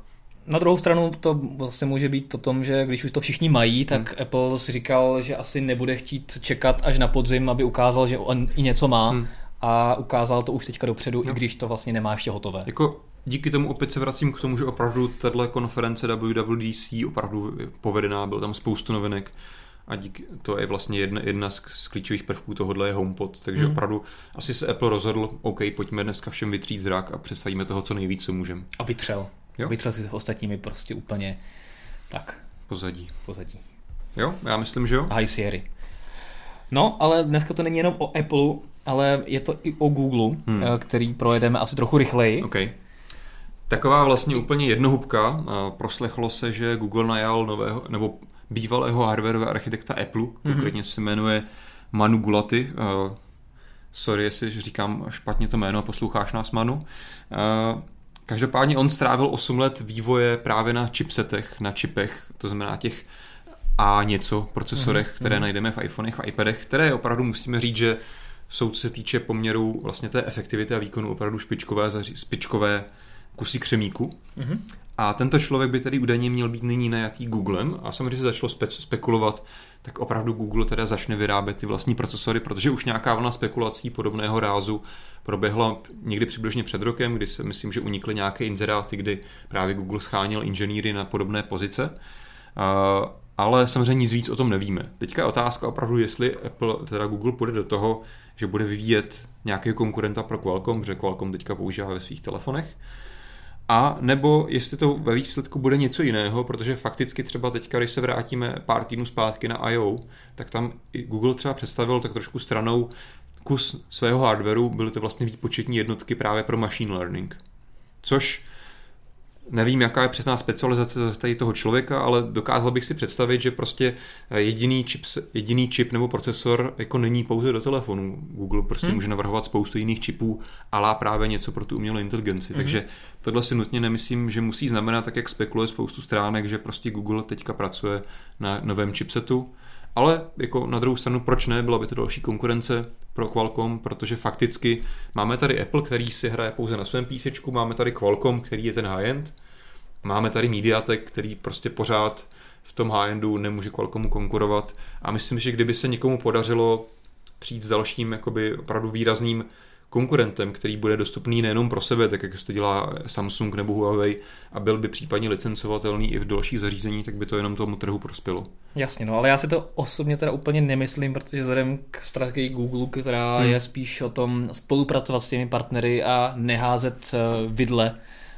Na druhou stranu to vlastně může být o tom, že když už to všichni mají, tak hmm. Apple si říkal, že asi nebude chtít čekat až na podzim, aby ukázal, že on i něco má. Hmm. A ukázal to už teďka dopředu, no. i když to vlastně nemá ještě hotové. Jako díky tomu opět se vracím k tomu, že opravdu tahle konference WWDC opravdu povedená, byl tam spoustu novinek a díky, to je vlastně jedna, jedna z, z klíčových prvků tohohle je HomePod, takže hmm. opravdu asi se Apple rozhodl, OK, pojďme dneska všem vytřít zrak a představíme toho, co nejvíc, co můžeme. A vytřel. Jo? Vytřel si ostatními prostě úplně tak. Pozadí. Pozadí. Jo, já myslím, že jo. High Sierra. No, ale dneska to není jenom o Apple, ale je to i o Google, hmm. Eh, který projedeme asi trochu rychleji. Okay. Taková vlastně úplně jednohubka. Proslechlo se, že Google najal nového, nebo bývalého hardwareového architekta Apple, mm-hmm. konkrétně se jmenuje Manu Gulati. Sorry, jestli říkám špatně to jméno, posloucháš nás Manu. Každopádně on strávil 8 let vývoje právě na chipsetech, na čipech, to znamená těch a něco procesorech, mm-hmm. které najdeme v iPhonech a iPadech, které opravdu musíme říct, že jsou, co se týče poměru vlastně té efektivity a výkonu opravdu špičkové, špičkové kusí křemíku. Mm-hmm. A tento člověk by tedy údajně měl být nyní najatý Googlem a samozřejmě se začalo spe- spekulovat, tak opravdu Google teda začne vyrábět ty vlastní procesory, protože už nějaká vlna spekulací podobného rázu proběhla někdy přibližně před rokem, kdy se myslím, že unikly nějaké inzeráty, kdy právě Google scháněl inženýry na podobné pozice. Uh, ale samozřejmě nic víc o tom nevíme. Teďka je otázka opravdu, jestli Apple, teda Google půjde do toho, že bude vyvíjet nějakého konkurenta pro Qualcomm, protože Qualcomm teďka používá ve svých telefonech, a nebo jestli to ve výsledku bude něco jiného, protože fakticky třeba teďka, když se vrátíme pár týdnů zpátky na I.O., tak tam i Google třeba představil tak trošku stranou kus svého hardwareu, byly to vlastně výpočetní jednotky právě pro machine learning. Což nevím, jaká je přesná specializace tady toho člověka, ale dokázal bych si představit, že prostě jediný čip, jediný čip nebo procesor jako není pouze do telefonu. Google prostě hmm. může navrhovat spoustu jiných čipů, ale právě něco pro tu umělou inteligenci. Hmm. Takže tohle si nutně nemyslím, že musí znamenat, tak jak spekuluje spoustu stránek, že prostě Google teďka pracuje na novém chipsetu. Ale jako na druhou stranu, proč ne, byla by to další konkurence pro Qualcomm, protože fakticky máme tady Apple, který si hraje pouze na svém písečku, máme tady Qualcomm, který je ten high-end, máme tady Mediatek, který prostě pořád v tom high-endu nemůže Qualcommu konkurovat. A myslím, že kdyby se někomu podařilo přijít s dalším jakoby opravdu výrazným konkurentem, který bude dostupný nejenom pro sebe, tak jak to dělá Samsung nebo Huawei, a byl by případně licencovatelný i v dalších zařízení, tak by to jenom tomu trhu prospělo. Jasně, no ale já si to osobně teda úplně nemyslím, protože vzhledem k strategii Google, která hmm. je spíš o tom spolupracovat s těmi partnery a neházet eh, vidle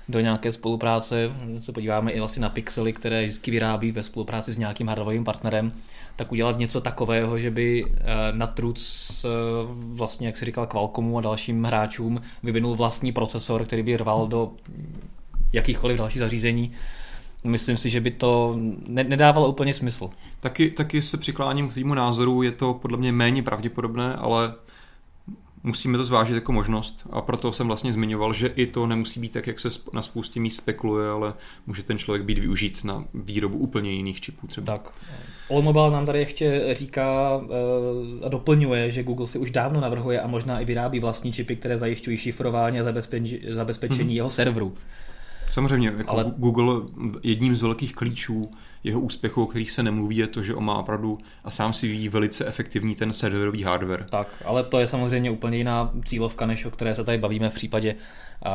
do nějaké spolupráce, se podíváme i vlastně na pixely, které vždycky vyrábí ve spolupráci s nějakým hardwareovým partnerem, tak udělat něco takového, že by eh, na truc eh, vlastně, jak si říkal, Qualcommu a dalším hráčům vyvinul vlastní procesor, který by rval do jakýchkoliv dalších zařízení, myslím si, že by to ne- nedávalo úplně smysl. Taky, taky se přikláním k týmu názoru, je to podle mě méně pravděpodobné, ale musíme to zvážit jako možnost a proto jsem vlastně zmiňoval, že i to nemusí být tak, jak se na spoustě míst spekuluje, ale může ten člověk být využít na výrobu úplně jiných čipů třeba. Tak. Allmobile nám tady ještě říká eh, a doplňuje, že Google si už dávno navrhuje a možná i vyrábí vlastní čipy, které zajišťují šifrování a zabezpečení, hmm. jeho serveru. Samozřejmě, jako ale... Google jedním z velkých klíčů jeho úspěchu, o kterých se nemluví, je to, že on má opravdu a sám si ví velice efektivní ten serverový hardware. Tak, ale to je samozřejmě úplně jiná cílovka, než o které se tady bavíme v případě uh,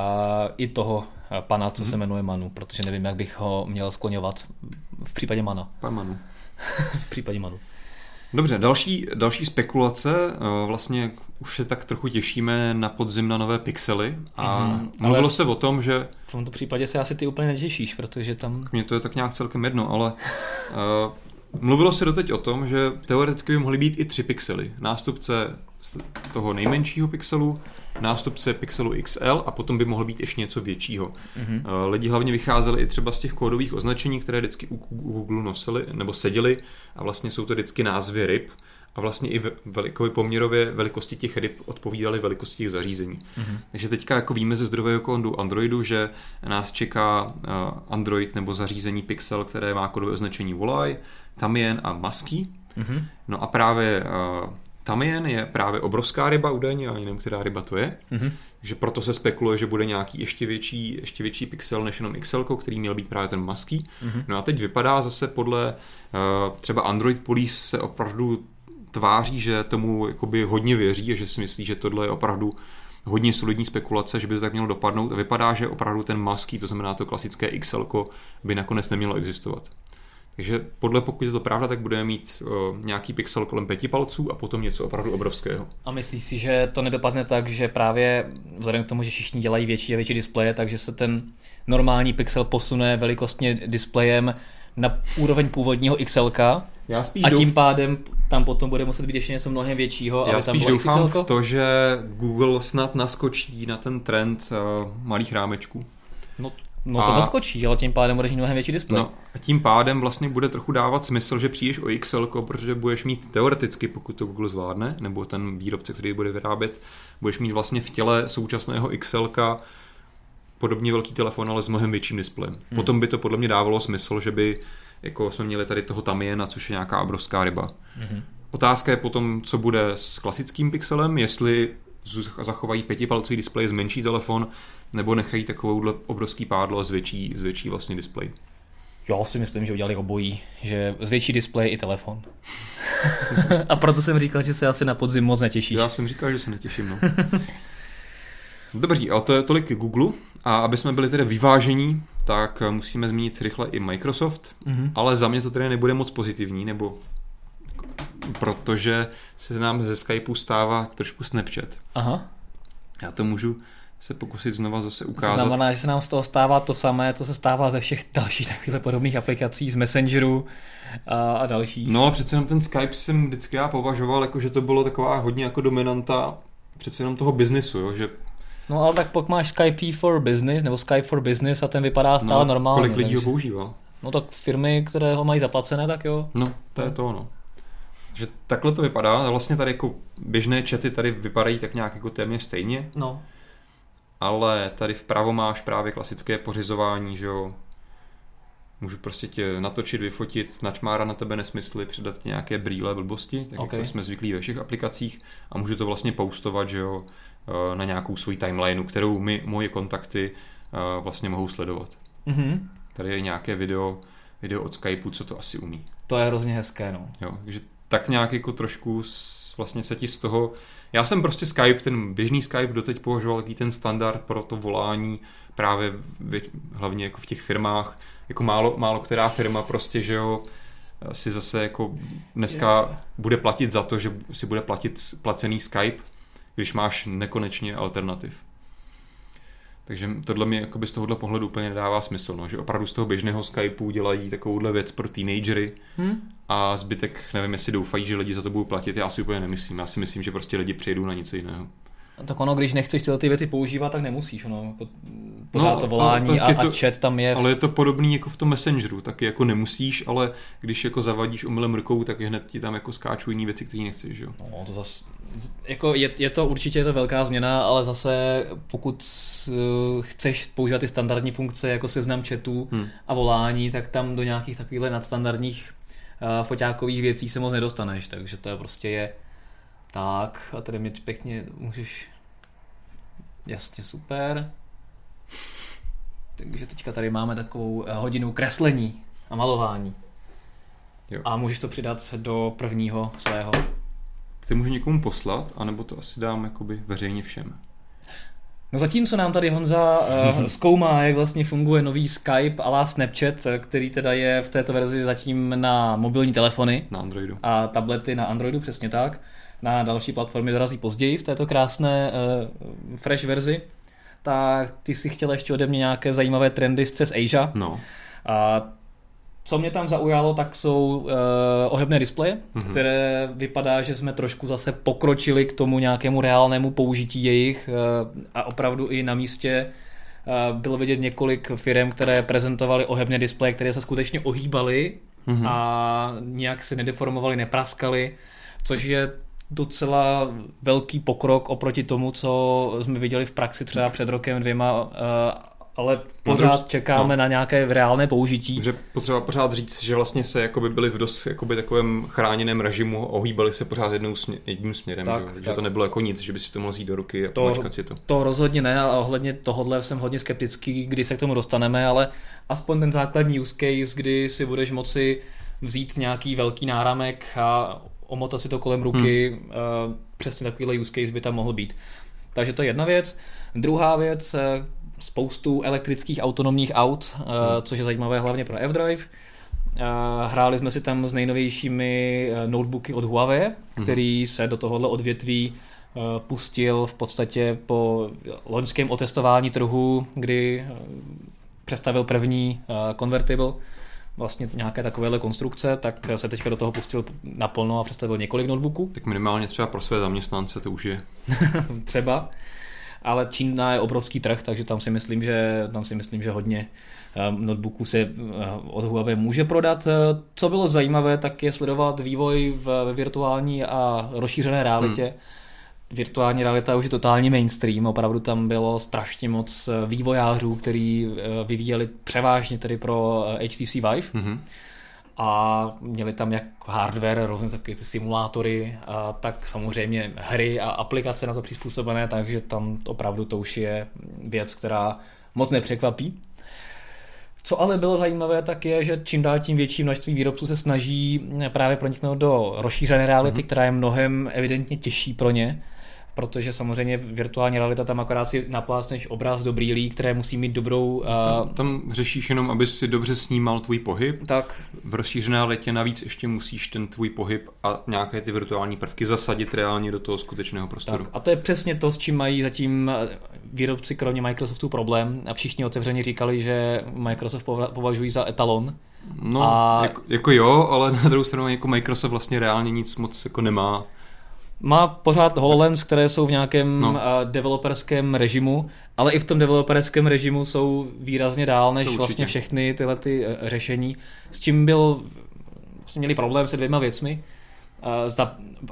i toho pana, co hmm. se jmenuje Manu, protože nevím, jak bych ho měl skloňovat v případě Mana. Pan Manu. v případě Manu. Dobře, další, další spekulace, eh, vlastně už se tak trochu těšíme na podzim na nové pixely a mm, mluvilo se o tom, že... V tomto případě se asi ty úplně netěšíš, protože tam... Mně to je tak nějak celkem jedno, ale uh, mluvilo se doteď o tom, že teoreticky by mohly být i tři pixely. Nástupce toho nejmenšího pixelu, nástupce Pixelu XL a potom by mohlo být ještě něco většího. Mm-hmm. Lidi hlavně vycházeli i třeba z těch kódových označení, které vždycky u Google nosili nebo seděli a vlastně jsou to vždycky názvy ryb a vlastně i velikové poměrově velikosti těch ryb odpovídaly velikosti těch zařízení. Mm-hmm. Takže teďka jako víme ze zdrojového kódu Androidu, že nás čeká eh, Android nebo zařízení Pixel, které má kódové označení Volaj, Tamien a Masky. Mm-hmm. No a právě Tamien je právě obrovská ryba údajně, já nevím, která ryba to je. Mm-hmm. Takže proto se spekuluje, že bude nějaký ještě větší, ještě větší pixel než jenom XL, který měl být právě ten maský. Mm-hmm. No a teď vypadá zase podle uh, třeba Android Police se opravdu tváří, že tomu jakoby hodně věří a že si myslí, že tohle je opravdu hodně solidní spekulace, že by to tak mělo dopadnout. A vypadá, že opravdu ten maský, to znamená to klasické XL, by nakonec nemělo existovat. Takže podle, pokud je to pravda, tak budeme mít uh, nějaký pixel kolem pěti palců a potom něco opravdu obrovského. A myslíš si, že to nedopadne tak, že právě vzhledem k tomu, že všichni dělají větší a větší displeje, takže se ten normální pixel posune velikostně displejem na úroveň původního XL já spíš a tím douf... pádem tam potom bude muset být ještě něco mnohem většího. Já spíš tam doufám v to, že Google snad naskočí na ten trend uh, malých rámečků. No No to naskočí, ale tím pádem budeš mít mnohem větší displej. No, a tím pádem vlastně bude trochu dávat smysl, že přijdeš o XL, protože budeš mít teoreticky, pokud to Google zvládne, nebo ten výrobce, který bude vyrábět, budeš mít vlastně v těle současného XL podobně velký telefon, ale s mnohem větším displejem. Hmm. Potom by to podle mě dávalo smysl, že by jako jsme měli tady toho Tamiena, což je nějaká obrovská ryba. Hmm. Otázka je potom, co bude s klasickým pixelem, jestli zachovají pětipalcový displej, zmenší telefon, nebo nechají takovouhle obrovský pádlo a zvětší, zvětší vlastně displej. Já si myslím, že udělali obojí, že zvětší displej i telefon. a proto jsem říkal, že se asi na podzim moc netěšíš. Já jsem říkal, že se netěším, no. Dobří, ale to je tolik Google. A aby jsme byli tedy vyvážení, tak musíme zmínit rychle i Microsoft, mm-hmm. ale za mě to tedy nebude moc pozitivní, nebo protože se nám ze Skypeu stává trošku Snapchat. Aha. Já to můžu se pokusit znova zase ukázat. To znamená, že se nám z toho stává to samé, co se stává ze všech dalších takových podobných aplikací, z Messengeru a, a dalších. No a přece jenom ten Skype jsem vždycky já považoval, jako, že to bylo taková hodně jako dominanta přece jenom toho biznisu, jo, že No ale tak pokud máš Skype for Business nebo Skype for Business a ten vypadá stále no, normálně. Kolik lidí takže... ho používá? No tak firmy, které ho mají zaplacené, tak jo. No, to je to ono. Že takhle to vypadá. Vlastně tady jako běžné chaty tady vypadají tak nějak jako téměř stejně. No ale tady vpravo máš právě klasické pořizování, že jo, můžu prostě tě natočit, vyfotit, načmára na tebe nesmysly, předat ti nějaké brýle blbosti, tak okay. jako jsme zvyklí ve všech aplikacích a můžu to vlastně postovat, že jo, eh, na nějakou svoji timelineu, kterou mi moje kontakty eh, vlastně mohou sledovat. Mm-hmm. Tady je nějaké video, video od Skypeu, co to asi umí. To je hrozně hezké, no. Jo, takže tak nějak jako trošku vlastně se ti z toho já jsem prostě Skype, ten běžný Skype doteď považoval jaký ten standard pro to volání právě v, hlavně jako v těch firmách, jako málo, málo která firma prostě, že jo, si zase jako dneska yeah. bude platit za to, že si bude platit placený Skype, když máš nekonečně alternativ. Takže tohle mi jakoby z tohohle pohledu úplně nedává smysl, no, že opravdu z toho běžného Skypeu dělají takovouhle věc pro teenagery hmm? a zbytek, nevím, jestli doufají, že lidi za to budou platit, já si úplně nemyslím. Já si myslím, že prostě lidi přijedou na něco jiného. Tak ono, když nechceš tyhle ty věci používat, tak nemusíš. Ono, jako no, to volání a, to, a chat tam je. Ale je to podobný jako v tom Messengeru, taky jako nemusíš, ale když jako zavadíš omylem rukou, tak hned ti tam jako skáčou jiné věci, které nechceš. Jo? No, to zas, jako je, je to určitě je to velká změna, ale zase pokud uh, chceš používat ty standardní funkce jako seznam chatů hmm. a volání, tak tam do nějakých takových nadstandardních uh, foťákových věcí se moc nedostaneš, takže to je prostě je tak a tady mě pěkně můžeš jasně super takže teďka tady máme takovou uh, hodinu kreslení a malování jo. a můžeš to přidat do prvního svého ty můžu někomu poslat, anebo to asi dám jakoby veřejně všem. No zatímco nám tady Honza uh, zkoumá, jak vlastně funguje nový Skype a Snapchat, který teda je v této verzi zatím na mobilní telefony. Na Androidu. A tablety na Androidu, přesně tak. Na další platformy dorazí později v této krásné uh, fresh verzi. Tak ty si chtěl ještě ode mě nějaké zajímavé trendy z CES Asia. No. A co mě tam zaujalo, tak jsou uh, ohebné displeje, mm-hmm. které vypadá, že jsme trošku zase pokročili k tomu nějakému reálnému použití jejich uh, a opravdu i na místě uh, bylo vidět několik firm, které prezentovaly ohebné displeje, které se skutečně ohýbaly mm-hmm. a nějak se nedeformovaly, nepraskaly, což je docela velký pokrok oproti tomu, co jsme viděli v praxi třeba před rokem dvěma uh, ale pořád no, čekáme no. na nějaké reálné použití. Že potřeba pořád říct, že vlastně se jakoby byli v dost jakoby takovém chráněném režimu, ohýbali se pořád jednou směr, jedním směrem, tak, že, tak. že to nebylo jako nic, že by si to mohl vzít do ruky a to, si to. To rozhodně ne, ale ohledně tohohle jsem hodně skeptický, kdy se k tomu dostaneme, ale aspoň ten základní use case, kdy si budeš moci vzít nějaký velký náramek a omotat si to kolem ruky, hmm. uh, přesně takovýhle use case by tam mohl být. Takže to je jedna věc. Druhá věc, eh, spoustu elektrických autonomních aut, hmm. což je zajímavé hlavně pro F-Drive. Eh, hráli jsme si tam s nejnovějšími eh, notebooky od Huawei, hmm. který se do tohohle odvětví pustil v podstatě po loňském otestování trhu, kdy představil první convertible, vlastně nějaké takovéhle konstrukce, tak se teďka do toho pustil naplno a představil několik notebooků. Tak minimálně třeba pro své zaměstnance to už je. třeba ale Čína je obrovský trh, takže tam si myslím, že, tam si myslím, že hodně eh, notebooků se eh, od Huawei může prodat. Eh, co bylo zajímavé, tak je sledovat vývoj ve virtuální a rozšířené realitě. Hmm. Virtuální realita už je totální mainstream, opravdu tam bylo strašně moc vývojářů, který vyvíjeli převážně tedy pro HTC Vive. Hmm a měli tam jak hardware, různé takové ty simulátory, a tak samozřejmě hry a aplikace na to přizpůsobené, takže tam opravdu to už je věc, která moc nepřekvapí. Co ale bylo zajímavé, tak je, že čím dál tím větší množství výrobců se snaží právě proniknout do rozšířené reality, mm-hmm. která je mnohem evidentně těžší pro ně protože samozřejmě virtuální realita tam akorát si naplácneš obraz do brýlí, které musí mít dobrou... Uh... Tam, tam řešíš jenom, aby si dobře snímal tvůj pohyb. Tak. V rozšířené letě navíc ještě musíš ten tvůj pohyb a nějaké ty virtuální prvky zasadit reálně do toho skutečného prostoru. Tak. A to je přesně to, s čím mají zatím výrobci kromě Microsoftu problém a všichni otevřeně říkali, že Microsoft považují za etalon. No, a... jako, jako jo, ale na druhou stranu jako Microsoft vlastně reálně nic moc jako nemá má pořád HoloLens, které jsou v nějakém no. developerském režimu, ale i v tom developerském režimu jsou výrazně dál než vlastně všechny tyhle ty uh, řešení, s čím byl, vlastně měli problém se dvěma věcmi.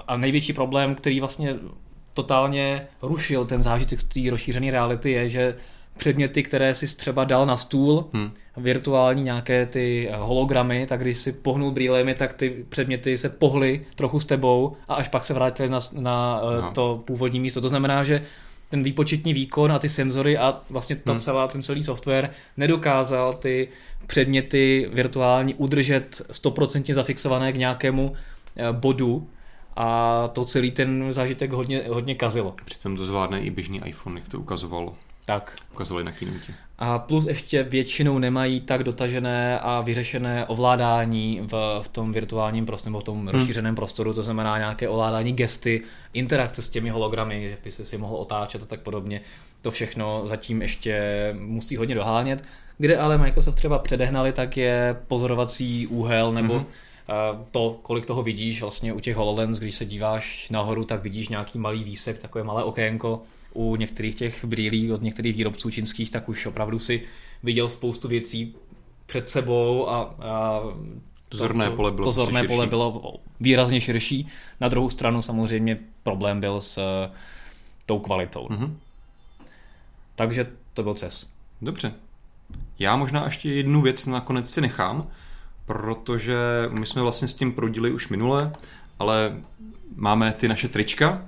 A největší problém, který vlastně totálně rušil ten zážitek z té rozšířené reality je, že předměty, které si třeba dal na stůl, hmm. Virtuální nějaké ty hologramy, tak když si pohnul brýlemi, tak ty předměty se pohly trochu s tebou a až pak se vrátily na, na no. to původní místo. To znamená, že ten výpočetní výkon a ty senzory a vlastně ta hmm. celá, ten celý software nedokázal ty předměty virtuální udržet stoprocentně zafixované k nějakému eh, bodu, a to celý ten zážitek hodně, hodně kazilo. Přitom to zvládne i běžný iPhone, jak to ukazovalo. Tak. Ukazovali na keynote. A plus ještě většinou nemají tak dotažené a vyřešené ovládání v, v tom virtuálním prostoru, v tom hmm. rozšířeném prostoru, to znamená nějaké ovládání gesty, interakce s těmi hologramy, že by si si mohl otáčet a tak podobně. To všechno zatím ještě musí hodně dohánět. Kde ale Microsoft třeba předehnali, tak je pozorovací úhel nebo hmm to, kolik toho vidíš vlastně u těch HoloLens, když se díváš nahoru, tak vidíš nějaký malý výsek, takové malé okénko, u některých těch brýlí od některých výrobců čínských, tak už opravdu si viděl spoustu věcí před sebou a, a zorné pole bylo to zorné širší. pole bylo výrazně širší. Na druhou stranu samozřejmě problém byl s uh, tou kvalitou. Mhm. Takže to byl CES. Dobře. Já možná ještě jednu věc nakonec si nechám, protože my jsme vlastně s tím prodili už minule, ale máme ty naše trička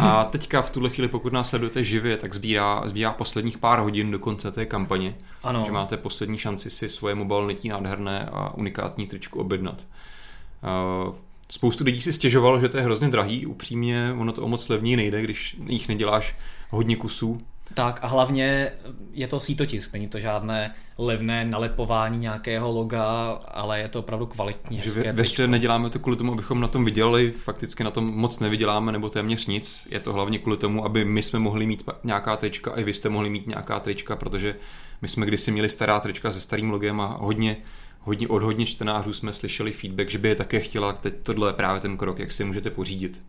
a teďka v tuhle chvíli, pokud nás sledujete živě, tak zbírá, zbírá posledních pár hodin do konce té kampaně. Ano. Že máte poslední šanci si svoje mobilnetí nádherné a unikátní tričku objednat. Uh, Spoustu lidí si stěžovalo, že to je hrozně drahý, upřímně ono to o moc levněji nejde, když jich neděláš hodně kusů. Tak a hlavně je to sítotisk, není to žádné levné nalepování nějakého loga, ale je to opravdu kvalitní, Že hezké ve neděláme to kvůli tomu, abychom na tom vydělali, fakticky na tom moc nevyděláme nebo téměř nic. Je to hlavně kvůli tomu, aby my jsme mohli mít nějaká trička a i vy jste mohli mít nějaká trička, protože my jsme kdysi měli stará trička se starým logem a hodně hodně, od hodně čtenářů jsme slyšeli feedback, že by je také chtěla, teď tohle je právě ten krok, jak si můžete pořídit.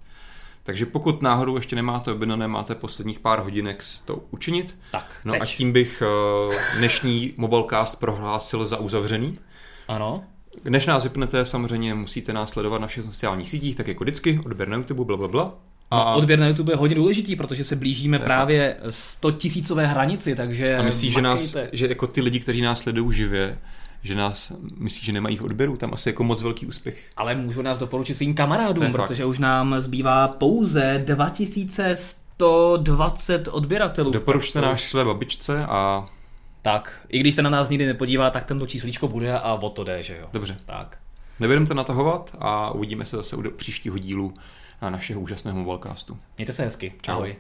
Takže pokud náhodou ještě nemáte objednané, máte posledních pár hodinek to učinit. Tak, no teď. a tím bych uh, dnešní Mobilecast prohlásil za uzavřený. Ano. Než nás vypnete, samozřejmě musíte nás sledovat na všech sociálních sítích, tak jako vždycky, odběr na YouTube, bla, bla, bla. A... No, odběr na YouTube je hodně důležitý, protože se blížíme právě 100 tisícové hranici, takže A myslíš, že, nás, že jako ty lidi, kteří nás sledují živě, že nás myslí, že nemají v odběru, tam asi jako moc velký úspěch. Ale můžu nás doporučit svým kamarádům, protože fakt. už nám zbývá pouze 2120 odběratelů. Doporučte náš své babičce a... Tak, i když se na nás nikdy nepodívá, tak tento číslíčko bude a o to jde, že jo. Dobře. Tak. Nebudeme to natahovat a uvidíme se zase u příštího dílu našeho úžasného mobilecastu. Mějte se hezky. Čau. Ahoj.